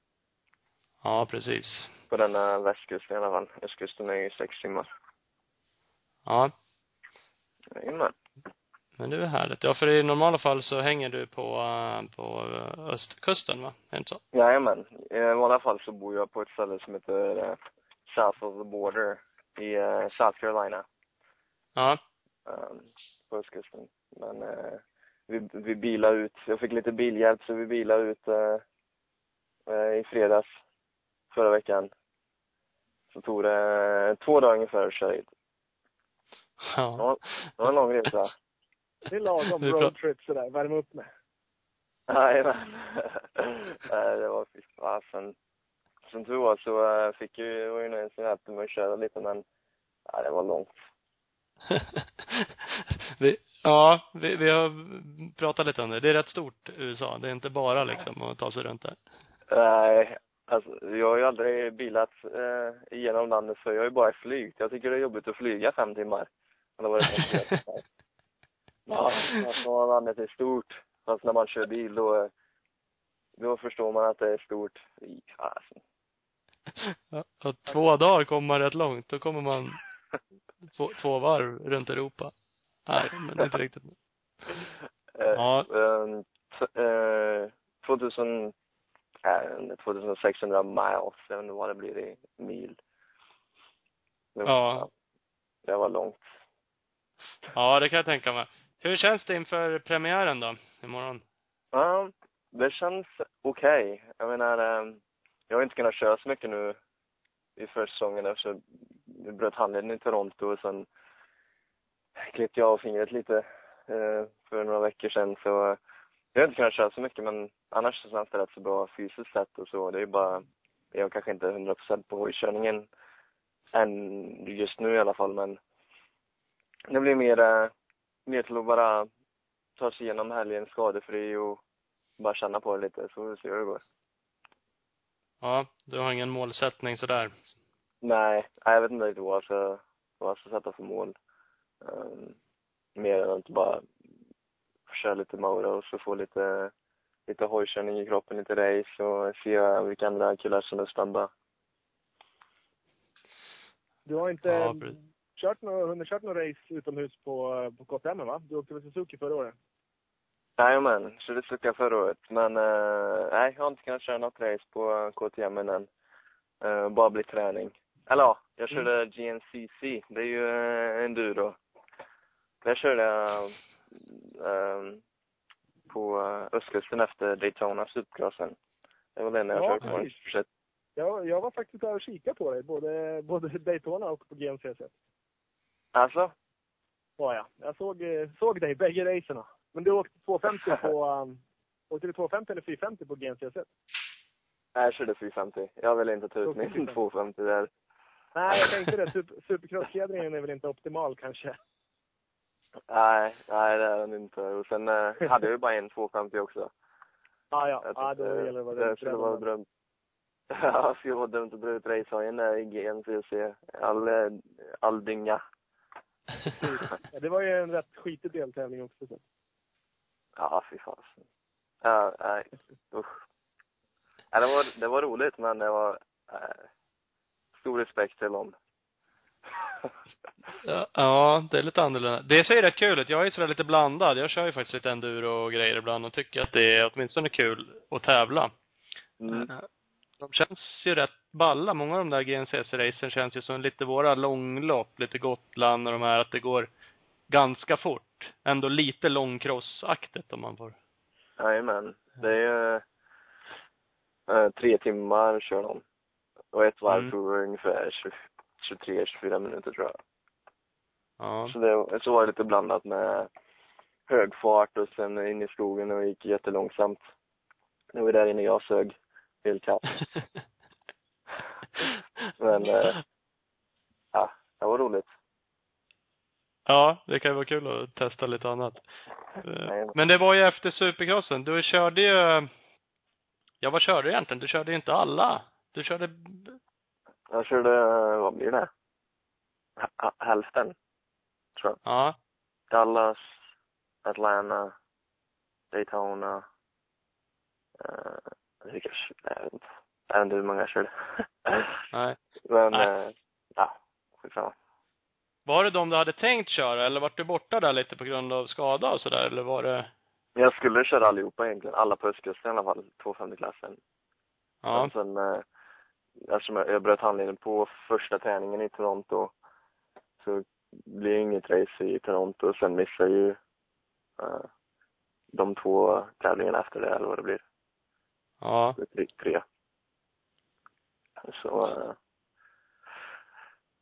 Ja, precis. På denna västkusten i alla fall. Östkusten är ju sex timmar. Ja. Jajamän. Men det är härligt. Ja, för i normala fall så hänger du på, eh, på eh, östkusten va? Är det inte så? Jajamän. I vanliga fall så bor jag på ett ställe som heter eh, South of the Border i South Carolina. Ja. um, på östkusten. Men vi, vi bilade ut, jag fick lite bilhjälp så vi bilade ut i fredags förra veckan. Så tog det två dagar ungefär att köra hit. Ja. Det var en lång resa. Det är lagom roadtrip sådär, värma upp med. Jajamän. Nej, det var fy fasen. Som tur var så eh, fick ju, var ju någon som hjälpte mig att köra lite men, ja, det var långt. vi, ja, vi, vi har pratat lite om det. Det är rätt stort, USA. Det är inte bara liksom att ta sig runt där. Nej, alltså jag har ju aldrig bilat eh, igenom landet så jag har ju bara flygt. Jag tycker det är jobbigt att flyga fem timmar. Men det var det Ja, alltså landet är stort. Fast när man kör bil då, då förstår man att det är stort. Fasen. Ja, och två dagar kommer man rätt långt. Då kommer man två, två varv runt Europa. Nej, men inte riktigt. Eh, Ja. t- eh, 2000, äh, 2600 miles, jag vet inte vad det blir i mil. Det var- Ja. Det var långt. Ja, det kan jag tänka mig. Hur känns det inför premiären då, imorgon? Ja, det känns okej. Jag menar, eh, jag har inte kunnat köra så mycket nu i försäsongen eftersom jag bröt handleden i Toronto och sen klippte jag av fingret lite eh, för några veckor sedan så eh, jag har inte kunnat köra så mycket men annars så känns det rätt så bra fysiskt sett och så. Det är ju bara, jag kanske inte är 100% på hojkörningen än just nu i alla fall men det blir mer, eh, mer till att bara ta sig igenom helgen skadefri och bara känna på det lite så får vi se hur det går. Ja, du har ingen målsättning sådär? Nej, nej, jag vet inte riktigt vad jag ska, vad jag ska sätta för mål. Um, mer än att bara köra lite Maura och så få lite, lite hojkörning i kroppen, lite race och se vilka andra killar som är snabba. Du har inte Ja. Kört något, hunnit kört något race utomhus på, på KTM va? Du åkte väl Suzuki förra året? Jajamän, körde Suzuka förra året. Men eh, nej, jag har inte kunnat köra något race på KTM än. Uh, bara bli träning. Eller ja, jag körde GNCC. Det är ju uh, enduro. Där körde jag eh, på eh, östkusten efter Daytona Supercrossen. Det var den jag Ja, körde på. Jag, jag var faktiskt där och kikade på dig, både, både Daytona och på GNCC. Alltså? Var jag. Jag såg, eh, såg dig bägge racerna. Men du åkte 250 på... Um, åkte du 250 eller 450 på? Nej, jag körde 450. Jag vill inte ta ut min 450. 250 där. Nej, jag tänkte det. Super, Supercross-fjädringen är väl inte optimal kanske. Nej, nej det är den inte. Och sen eh, hade jag ju bara en 250 också. Ah, ja, ja tyckte då gäller det att vara det väldigt skulle vara drömt. Ja, skulle vara dumt att dra ut racehojen där i GNCC. All, eh, all dynga. Det var ju en rätt skitig deltävling också. Så. Ja, fy fasen. Ja, nej, usch. Ja, det, var, det var roligt, men det var eh, stor respekt till dem. Ja, ja, det är lite annorlunda. Det ser rätt kul ut. Jag är ju sådär lite blandad. Jag kör ju faktiskt lite enduro och grejer ibland och tycker att det är åtminstone kul att tävla. Mm. Eh, De känns ju rätt balla. Många av de där GNCC-racen känns ju som lite våra långlopp, lite Gotland och de här, att det går ganska fort. Ändå lite långcrossaktigt om man får. Jajamän. Det är eh, tre timmar kör de. Och ett varv Mm. tog ungefär 23-24 minuter tror jag. Ja. Så, det, så var det lite blandat med hög fart och sen in i skogen och gick jättelångsamt. Nu var där inne jag sög helt. Men, eh, ja, det var roligt. Ja, det kan ju vara kul att testa lite annat. Eh. Men det var ju efter supercrossen. Du körde ju, ja vad körde du egentligen? Du körde ju inte alla. Du körde, Jag körde, eh, vad blir det? H- hälften, tror jag. ja. Dallas, Atlanta, Daytona. Uh, jag, tycker, jag vet inte. Jag vet inte hur många jag körde. Nej. Men, Nej. eh, ja, skitsamma. Var det de du hade tänkt köra eller vart du borta där lite på grund av skada och sådär eller var det? Jag skulle köra allihopa egentligen. Alla på östkusten i alla fall. 250-klassen. Ja. Men sen, eh, eftersom jag, jag bröt handleden på första träningen i Toronto så blir det inget race i Toronto. Sen missar jag ju eh, de två tävlingarna efter det, eller vad det blir. Ja. Tre. tre. Så eh,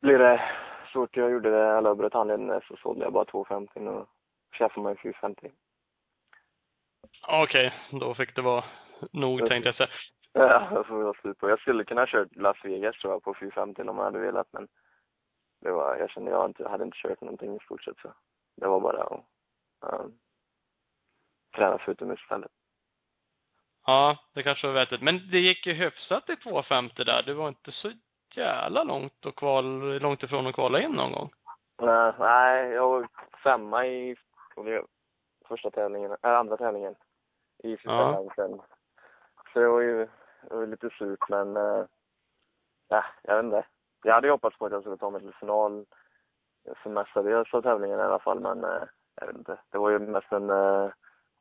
blir det så fort jag gjorde det, eller bröt handleden så sålde jag bara 250 och skaffade mig 450. Okej, då fick det vara nog tänkte jag säga. Ja, det får vi ha slut på. Jag skulle kunna ha kört Las Vegas tror jag på 450 om jag hade velat men det var, jag kände jag inte, hade inte kört någonting i stort sett så. Det var bara att um, träna för utomhus istället. Ja, det kanske var vettigt. Men det gick ju hyfsat i 250 där. Det var inte så jävla långt och kval, långt ifrån att kvala in någon gång. Nej, nej, jag var femma i första tävlingen, äh, andra tävlingen i sista Ja. Så det var ju det var lite surt men, äh, ja, jag vet inte. Jag hade ju hoppats på att jag skulle ta mig till final för mestadels av tävlingen i alla fall men, äh, jag vet inte. Det var ju mest en äh,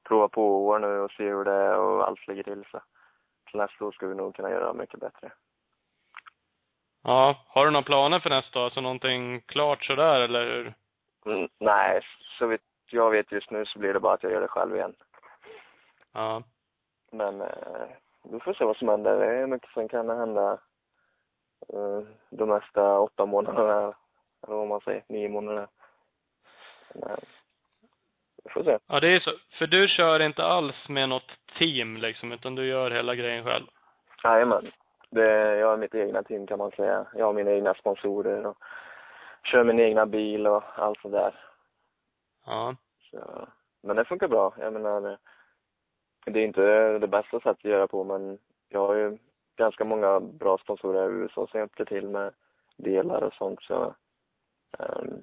prova på år nu och se hur det är och allt ligger till så. Så nästa år ska vi nog kunna göra mycket bättre. Ja. Har du några planer för nästa år? Alltså någonting klart sådär eller hur? Mm, nej, så vitt jag vet just nu så blir det bara att jag gör det själv igen. Ja. Men eh, vi får se vad som händer. Det är mycket som kan hända eh, de nästa åtta månaderna, eller vad man säger, nio månader. Men, vi får se. Ja, det är så. För du kör inte alls med något team liksom, utan du gör hela grejen själv? Jajamän. Jag har mitt egna team kan man säga. Jag har mina egna sponsorer och kör min egna bil och allt sånt där. Ja. Så, men det funkar bra. Jag menar, det är inte det bästa sättet att göra på men jag har ju ganska många bra sponsorer i USA som hjälper till med delar och sånt så ehm,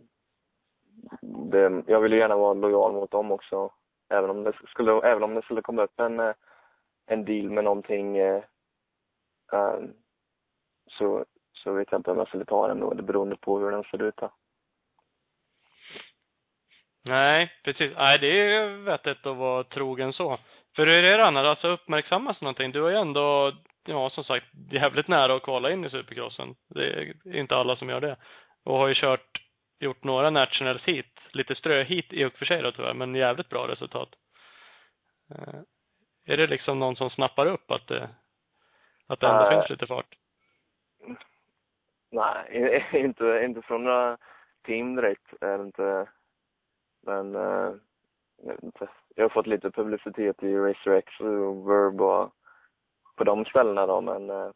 det, jag vill ju gärna vara lojal mot dem också. Även om det skulle, även om det skulle komma upp en, eh, en deal med någonting eh, ehm, så, så vet jag inte om jag skulle ta den då, det beroende på hur den ser ut då. Nej, precis. Nej, det är vettigt att vara trogen så. För hur är det annars? Alltså uppmärksammas någonting? Du är ju ändå, ja som sagt, jävligt nära att kvala in i supercrossen. Det är inte alla som gör det. Och har ju kört, gjort några nationals hit. Lite ströhit i och för sig då tyvärr, men jävligt bra resultat. Eh, Är det liksom någon som snappar upp att det, att det ändå Nej. finns lite fart? Nej, inte, inte från några team direkt är det inte. Men, eh, jag inte. Jag har fått lite publicitet i Racer X och Verb och på de ställena då, men eh,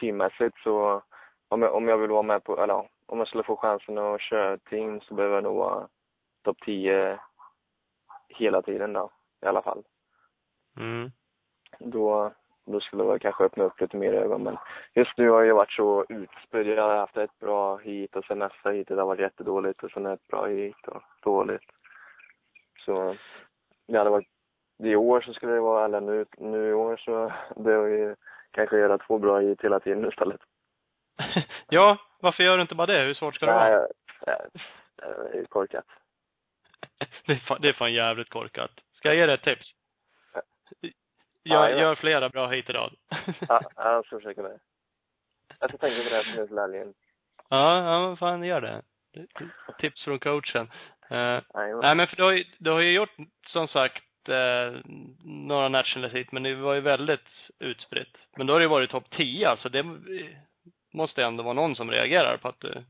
teammässigt så om jag, om jag vill vara med på, eller om jag skulle få chansen att köra team så behöver jag nog vara topp 10 hela tiden då, i alla fall. Mm. då, då skulle väl kanske öppna upp lite mer ögon. Men just nu har jag varit så utspridd. Jag har haft ett bra hit och sen nästa hit det har varit jättedåligt och sen ett bra hit och dåligt. Så det hade varit, i år så skulle det vara, eller nu, nu i år så behöver vi kanske göra två bra hit hela tiden istället. ja, varför gör du inte bara det? Hur svårt ska det vara? Nej, det är korkat. Det är, fan, det är fan jävligt korkat. Ska jag ge dig ett tips? Gör, ja. gör flera bra hit i rad. Ja, ja, jag ska försöka det. Jag ska tänka på det här till helgen. ja, ja, men fan gör det. Tips från coachen. Eh, Nej, men för du har ju, du har ju gjort, som sagt, eh, några national hit, men det var ju väldigt utspritt. Men då har det ju varit topp 10, alltså det måste ändå vara någon som reagerar på att du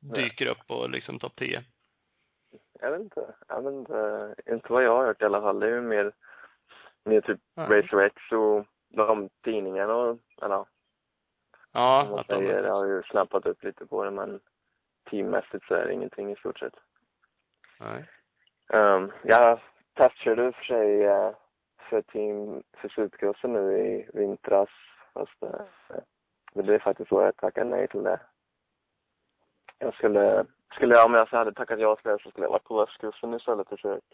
dyker upp på liksom topp 10. Jag vet inte. Jag vet inte. Inte vad jag har hört i alla fall. Det är ju mer, mer typ Ja. Racer X och de tidningarna och, eller Ja, att de, säger, det har ju snappat upp lite på det men teammässigt så är det ingenting i stort sett. nej. Um, jag testkörde för sig eh, för team för supercrossen nu i vintras fast uh, det blev faktiskt så jag tackade nej till det. Jag skulle, skulle jag, om jag hade tackat ja till det så skulle jag varit på västkusten istället och kört.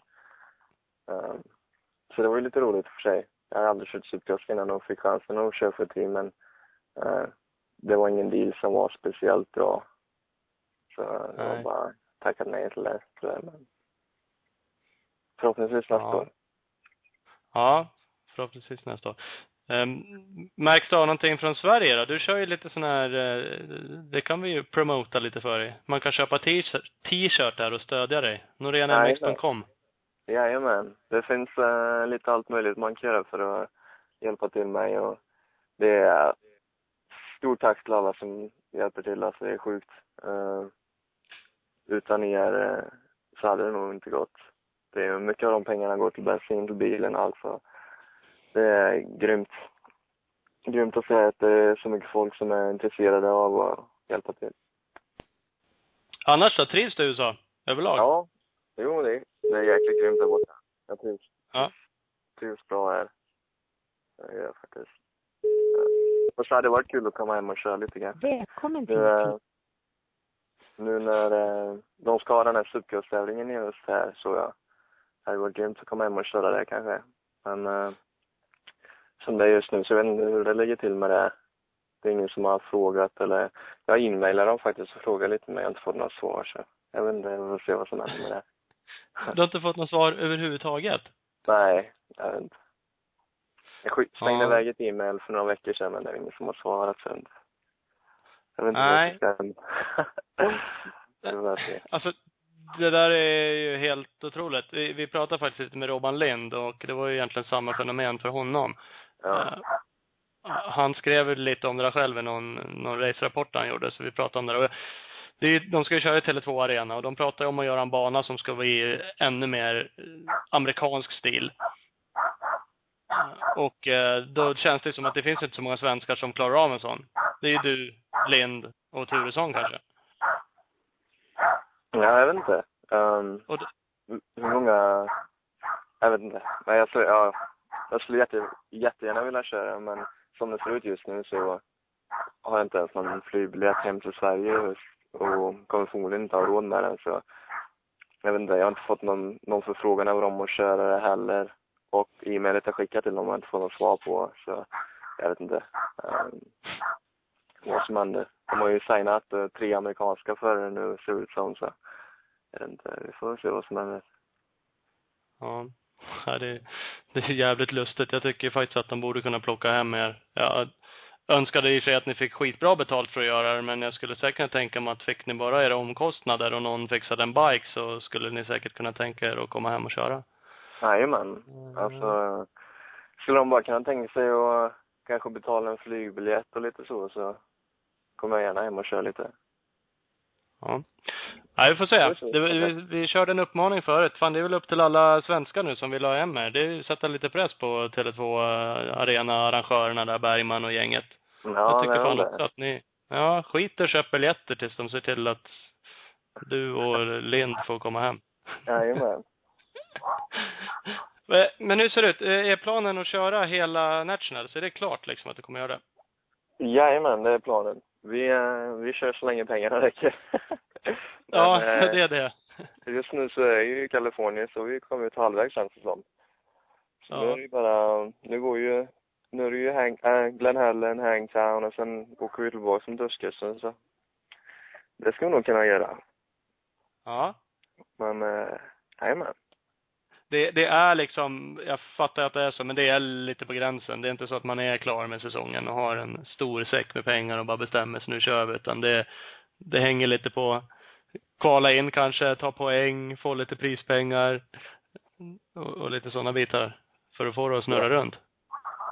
Um, så det var ju lite roligt för sig. Jag har aldrig kört supercross innan och fick chansen att köra för team men eh, det var ingen deal som var speciellt bra. Så jag Nej. bara tackat nej till det tyvärr. Men förhoppningsvis nästa Ja. år. Ja, förhoppningsvis nästa år. Um, märks det av någonting från Sverige då? Du kör ju lite sån här, eh, det kan vi ju promota lite för dig. Man kan köpa t-shirt, där och stödja dig. norenmx.com. Jajamän. Det finns eh, lite allt möjligt man kan göra för att hjälpa till mig och det är stort tack till alla som hjälper till. Alltså det är sjukt. Eh, utan er eh, så hade det nog inte gått. Det är mycket av de pengarna går till bensin till bilen alltså. Det är grymt. Grymt att se att det är så mycket folk som är intresserade av att hjälpa till. Annars då, trivs du i USA? Överlag? Ja, jo det, är- det är jäkligt grymt där borta. Jag trivs. Ja. Trivs bra här. Jag gör faktiskt. Eh, Och så hade det varit kul att komma hem och köra lite grann. Välkommen till Nu, eh, nu när eh, de ska ha den här supercross-tävlingen i höst här så ja, det hade varit grymt att komma hem och köra det kanske. Men eh, som det är just nu så jag vet inte hur det ligger till med det. Det är ingen som har frågat eller jag inmailar dem faktiskt och frågar lite men jag har inte fått några svar så jag vet inte, vi får se vad som händer med det. Du har inte fått något svar överhuvudtaget? Nej, jag vet inte. Jag slängde Ja. iväg ett e-mail för några veckor sedan men det är ingen som har svarat sen. Jag vet inte Nej. vad se. Alltså, det där är ju helt otroligt. Vi, vi pratade faktiskt lite med Robban Lind och det var ju egentligen samma fenomen för honom. Ja. Eh, han skrev lite om det där själv i någon, någon race-rapport han gjorde, så vi pratade om det. Och det är, de ska ju köra i Tele2 Arena och de pratar om att göra en bana som ska vara i ännu mer eh, amerikansk stil. Eh, Och då känns det som att det finns inte så många svenskar som klarar av en sån. Det är ju du, Lind och Turesson kanske. Ja, jag vet inte. Um, hur många... Jag vet inte. Men jag skulle, ja, jag skulle jätte, jättegärna vilja köra men som det ser ut just nu så har jag inte ens någon flygbiljett hem till Sverige och kommer förmodligen inte ha råd med den så jag vet inte, jag har inte fått någon, någon förfrågan över om att köra det heller. Och e-mailet jag skickat till dem har jag inte fått något svar på så jag vet inte um, vad som händer. De har ju signat uh, tre amerikanska förare nu ser det ut som så jag vet inte, vi får se vad som händer. Ja. Ja, det, det är jävligt lustigt. Jag tycker faktiskt att de borde kunna plocka hem er. Jag önskade i och för sig att ni fick skitbra betalt för att göra det, men jag skulle säkert kunna tänka mig att fick ni bara era omkostnader och någon fixade en bike så skulle ni säkert kunna tänka er att komma hem och köra. Jajamän. Alltså, skulle de bara kunna tänka sig att kanske betala en flygbiljett och lite så, så kommer jag gärna hem och köra lite. Ja. Nej, vi får se. Det, vi, vi körde en uppmaning förut. Fan, det är väl upp till alla svenskar nu som vill ha hem er. Det är ju sätta lite press på Tele2 Arena, arrangörerna där, Bergman och gänget. Ja, jag tycker fan det. också att ni, ja, skit och köp biljetter tills de ser till att du och Lind får komma hem. Jajamän. Eh, Men hur ser det ut? Eh, Är planen att köra hela Nationals? Är det klart liksom att du kommer göra det? Jajamän, det är planen. Vi, eh, vi kör så länge pengarna räcker. Ja, Men, eh, det är det. Just nu så är jag ju i Kalifornien så vi kommer ut halvvägs känns det som. Så Ja. nu är det bara, nu går ju, nu är det ju Hang, äh, Glen Helen, Hangtown och sen åker vi tillbaka som dödskusten så. Det ska vi nog kunna göra. Ja. Men, eh, jajamän. Det, det är liksom, jag fattar att det är så, men det är lite på gränsen. Det är inte så att man är klar med säsongen och har en stor säck med pengar och bara bestämmer sig, nu kör vi. Utan det, det hänger lite på, kvala in kanske, ta poäng, få lite prispengar och, och lite sådana bitar för att få det att snurra Ja. runt.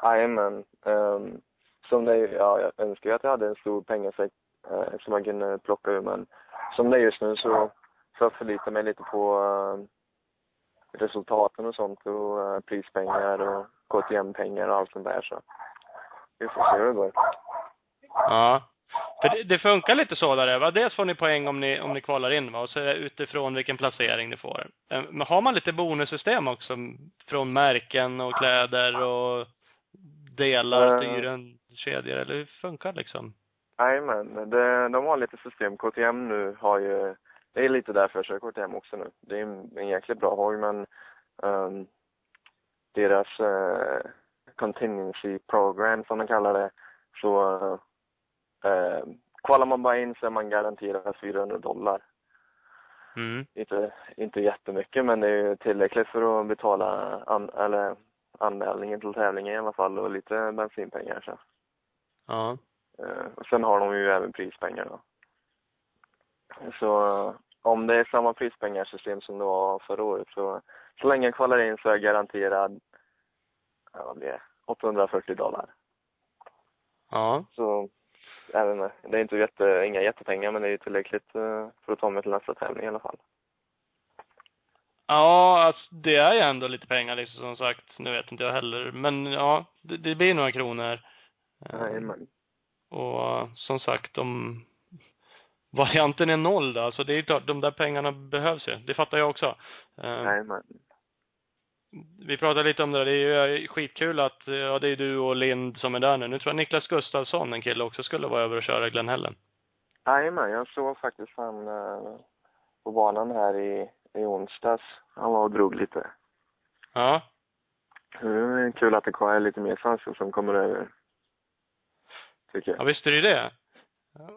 Jajamän. Um, som det är, ja, jag önskar att jag hade en stor pengasäck eh, som man kunde plocka ur men som det är just nu så får jag förlita mig lite på eh, resultaten och sånt och eh, prispengar och KTM-pengar och allt sånt där så vi får se hur det går. Ja. För det, det funkar lite så där, va? Dels får ni poäng om ni, om ni kvalar in, va? Och så är det utifrån vilken placering ni får. Eh, Men har man lite bonussystem också? Från märken och kläder och delar, Eh. dyren, kedjor, eller hur funkar liksom? Jajamän, det- de har lite system. KTM nu har ju, det är lite därför jag kör KTM också nu. Det är en, en jäkligt bra hoj men ehm, deras uh, contingency program som de kallar det, så uh, kvalar man bara in så är man garanterad 400 dollar. Mm. Inte, inte jättemycket men det är ju tillräckligt för att betala an, eller anmälningen till tävlingen i alla fall och lite bensinpengar så. Ja. Eh, och sen har de ju även prispengar då. Så eh, om det är samma prispengarsystem som det var förra året så, så länge jag kvalar in så är jag garanterad, ja vad blir det, 840 dollar. Ja. Så, även med, det är inte jätte, inga jättepengar men det är ju tillräckligt eh, för att ta mig till nästa tävling i alla fall. Ja, alltså det är ju ändå lite pengar liksom som sagt. Nu vet inte jag heller. Men ja, det, det blir några kronor. Eh, Jajamän. Och som sagt, om varianten är noll då, alltså det är klart, de där pengarna behövs ju. Det fattar jag också. Eh, Jajamän. Vi pratade lite om det, det är ju skitkul att, ja det är du och Lind som är där nu. Nu tror jag Niklas Gustafsson, en kille, också skulle vara över och köra Glen Helen. Jajamän, jag såg faktiskt han eh, på banan här i, i onsdags. Han var och drog lite. Ja. Är kul att det är lite mer svenskar som kommer över. Tycker Ja, jag. visst är det det.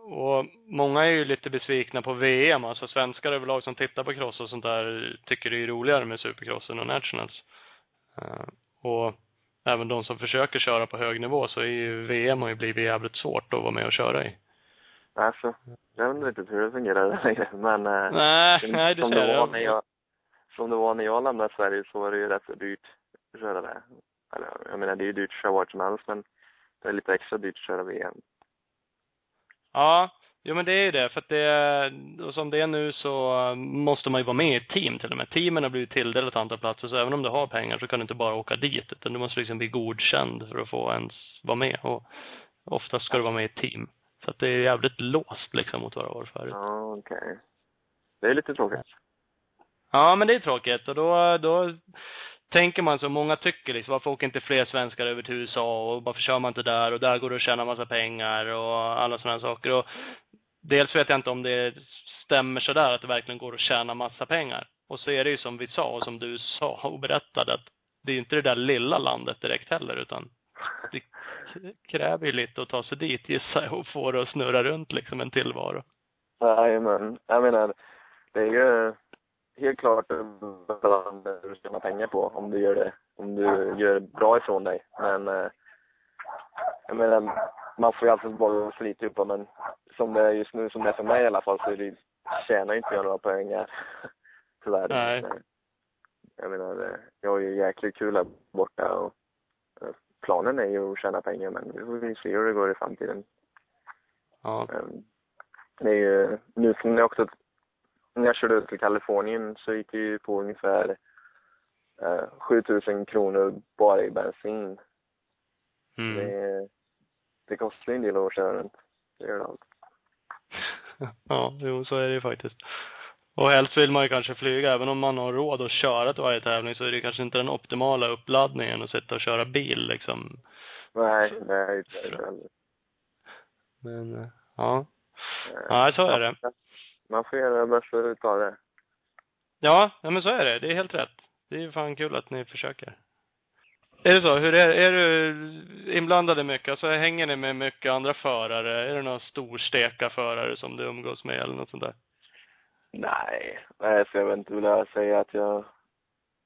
Och många är ju lite besvikna på VM, alltså svenskar överlag som tittar på cross och sånt där tycker det är roligare med supercrossen och nationals. Eh, Och även de som försöker köra på hög nivå så är ju VM har ju blivit jävligt svårt att vara med och köra i. Alltså, jag vet inte hur det fungerar längre, men eh, Nej, som- nej det som det var när jag Som det var när jag lämnade Sverige så var det ju rätt så dyrt att köra det. Eller, jag menar, det är ju dyrt att köra vart som helst, men det är lite extra dyrt att köra VM. Ja, jo men det är ju det. För att det, och som det är nu så måste man ju vara med i ett team till och med. Teamen har blivit tilldelade ett antal platser, så även om du har pengar så kan du inte bara åka dit, utan du måste liksom bli godkänd för att få ens vara med. Och oftast ska du vara med i ett team. Så att det är jävligt låst liksom mot vad det var förut. Ja, okej. Det är lite tråkigt. Ja, men det är tråkigt. Och då, då tänker man så, många tycker liksom, varför åker inte fler svenskar över till USA och varför kör man inte där och där går det att tjäna massa pengar och alla sådana saker. Och dels vet jag inte om det stämmer sådär att det verkligen går att tjäna massa pengar. Och så är det ju som vi sa och som du sa och berättade att det är ju inte det där lilla landet direkt heller utan det kräver ju lite att ta sig dit gissar jag och få det att snurra runt liksom en tillvaro. Jajamän. Jag menar, det är ju helt klart vad du tjänar pengar på om du gör det, om du gör bra ifrån dig. Men eh, jag menar, man får ju alltid bara slita upp men som det är just nu, som det är för mig i alla fall, så är det, tjänar inte jag några pengar. Tyvärr. Nej. Jag menar, eh, jag har ju jäkligt kul här borta och eh, planen är ju att tjäna pengar men vi får väl se hur det går i framtiden. Ja. Ehm, Det är ju, nu när jag också, när jag körde ut till Kalifornien så gick det ju på ungefär eh, 7000 kronor bara i bensin. Mm. Det, det kostar ju en del att köra runt. Det gör det allt. ja, jo, så är det ju faktiskt. Och helst vill man ju kanske flyga, även om man har råd att köra till varje tävling så är det kanske inte den optimala uppladdningen att sitta och köra bil liksom. Nej, nej, inte heller. Men, eh, ja. Ja, så är det. Man får göra det bästa utav det. Ja, ja men så är det. Det är helt rätt. Det är ju fan kul att ni försöker. Är det så? Hur är, är du inblandade mycket? Alltså hänger ni med mycket andra förare? Är det några storsteka förare som du umgås med eller något sånt där? Nej, nej, så jag vet inte vilja säga att jag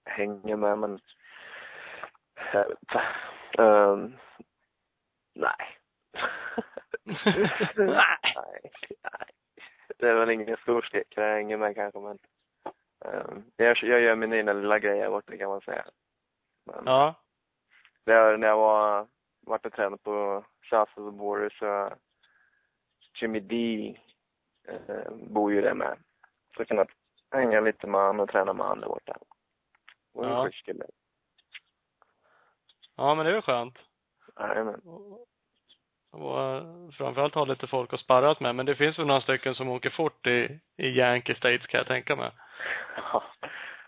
hänger med, men jag vet inte. Nej. nej. Nej. Väl ingen stor stek jag hänger med kanske, men um, jag, jag gör min egna lilla grej här borta kan man säga. Men, Ja. Det är, när jag var, varit och tränat på Shasta och Border så Jimmy D eh, bor ju där med. Så jag kunnat hänga lite med honom och träna med honom där borta. Och en Ja. schysst kille. Ja, men det är väl skönt. Jajamän. Och eh, framförallt ha lite folk att sparras med. Men det finns väl några stycken som åker fort i, i Yankee States kan jag tänka mig. Ja,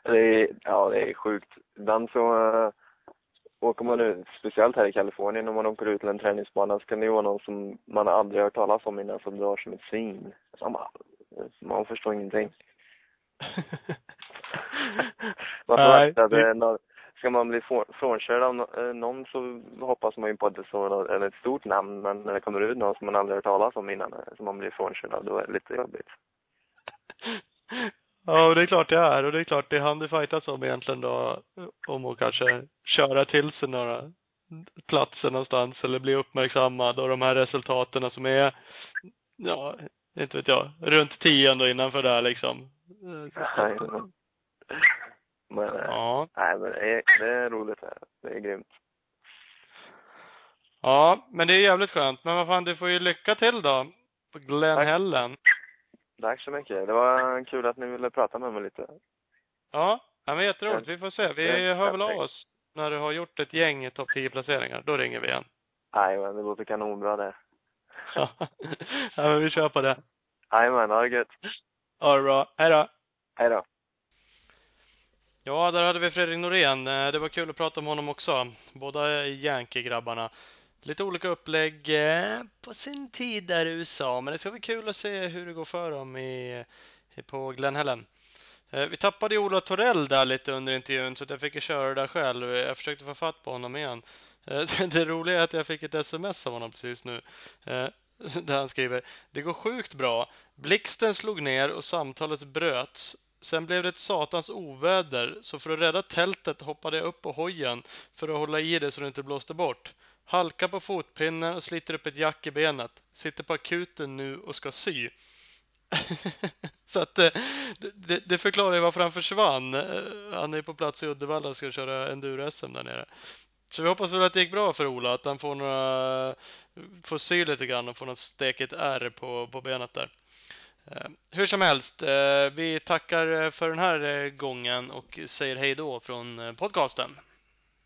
det är, ja, det är sjukt. Ibland så uh, åker man ut, speciellt här i Kalifornien, om man åker ut till en träningsbana så kan det ju vara någon som man aldrig hört talas om innan som drar som ett svin. Man, bara, man förstår ingenting. Man får akta det- det. Någon, ska man bli frånkörd av eh, någon så hoppas man ju på att det står eller ett stort namn, men när det kommer ut någon som man aldrig hört talas om innan, eh, som man blir frånkörd av, då är det lite jobbigt. Ja, och det är klart det är. Och det är klart det är han det fightas om egentligen då. Om att kanske köra till sig några platser någonstans eller bli uppmärksammad och de här resultaten som är, ja, inte vet jag, runt tionde innanför där liksom. Men, eh, Ja. nej men det är, det är roligt det. Det är grymt. Ja, men det är jävligt skönt. Men vad fan, du får ju lycka till då. På Glen Tack. Helen. Tack så mycket. Det var kul att ni ville prata med mig lite. Ja, ja men jätteroligt. Vi får se. Vi Ja, hör väl av oss när du har gjort ett gäng topp 10 placeringar. Då ringer vi igen. Jajamän, det låter kanonbra det. Ja men vi kör på det. Jajamän, ha det gött. Ha det bra. Hej då. Hej då. Ja, där hade vi Fredrik Norén. Eh, det var kul att prata om honom också. Båda Yankee-grabbarna. Lite olika upplägg eh, på sin tid där i USA, men det ska bli kul att se hur det går för dem i, på Glen Helen. Eh, vi tappade ju Ola Torell där lite under intervjun, så att jag fick ju köra det där själv. Jag försökte få fatt på honom igen. Det roliga är att jag fick ett sms av honom precis nu. Där han skriver Det går sjukt bra. Blixten slog ner och samtalet bröts. Sen blev det ett satans oväder, så för att rädda tältet hoppade jag upp på hojen för att hålla i det så det inte blåste bort. Halka på fotpinnen och sliter upp ett jack i benet. Sitter på akuten nu och ska sy. så att eh, det, det, det förklarar ju varför han försvann. Eh, han är på plats i Uddevalla och ska köra enduro-SM där nere. Så vi hoppas väl att det gick bra för Ola, att han får några, får sy lite grann och får något stekigt ärr på, på benet där. Eh, hur som helst, eh, vi tackar eh, för den här gången och säger hej då från podcasten.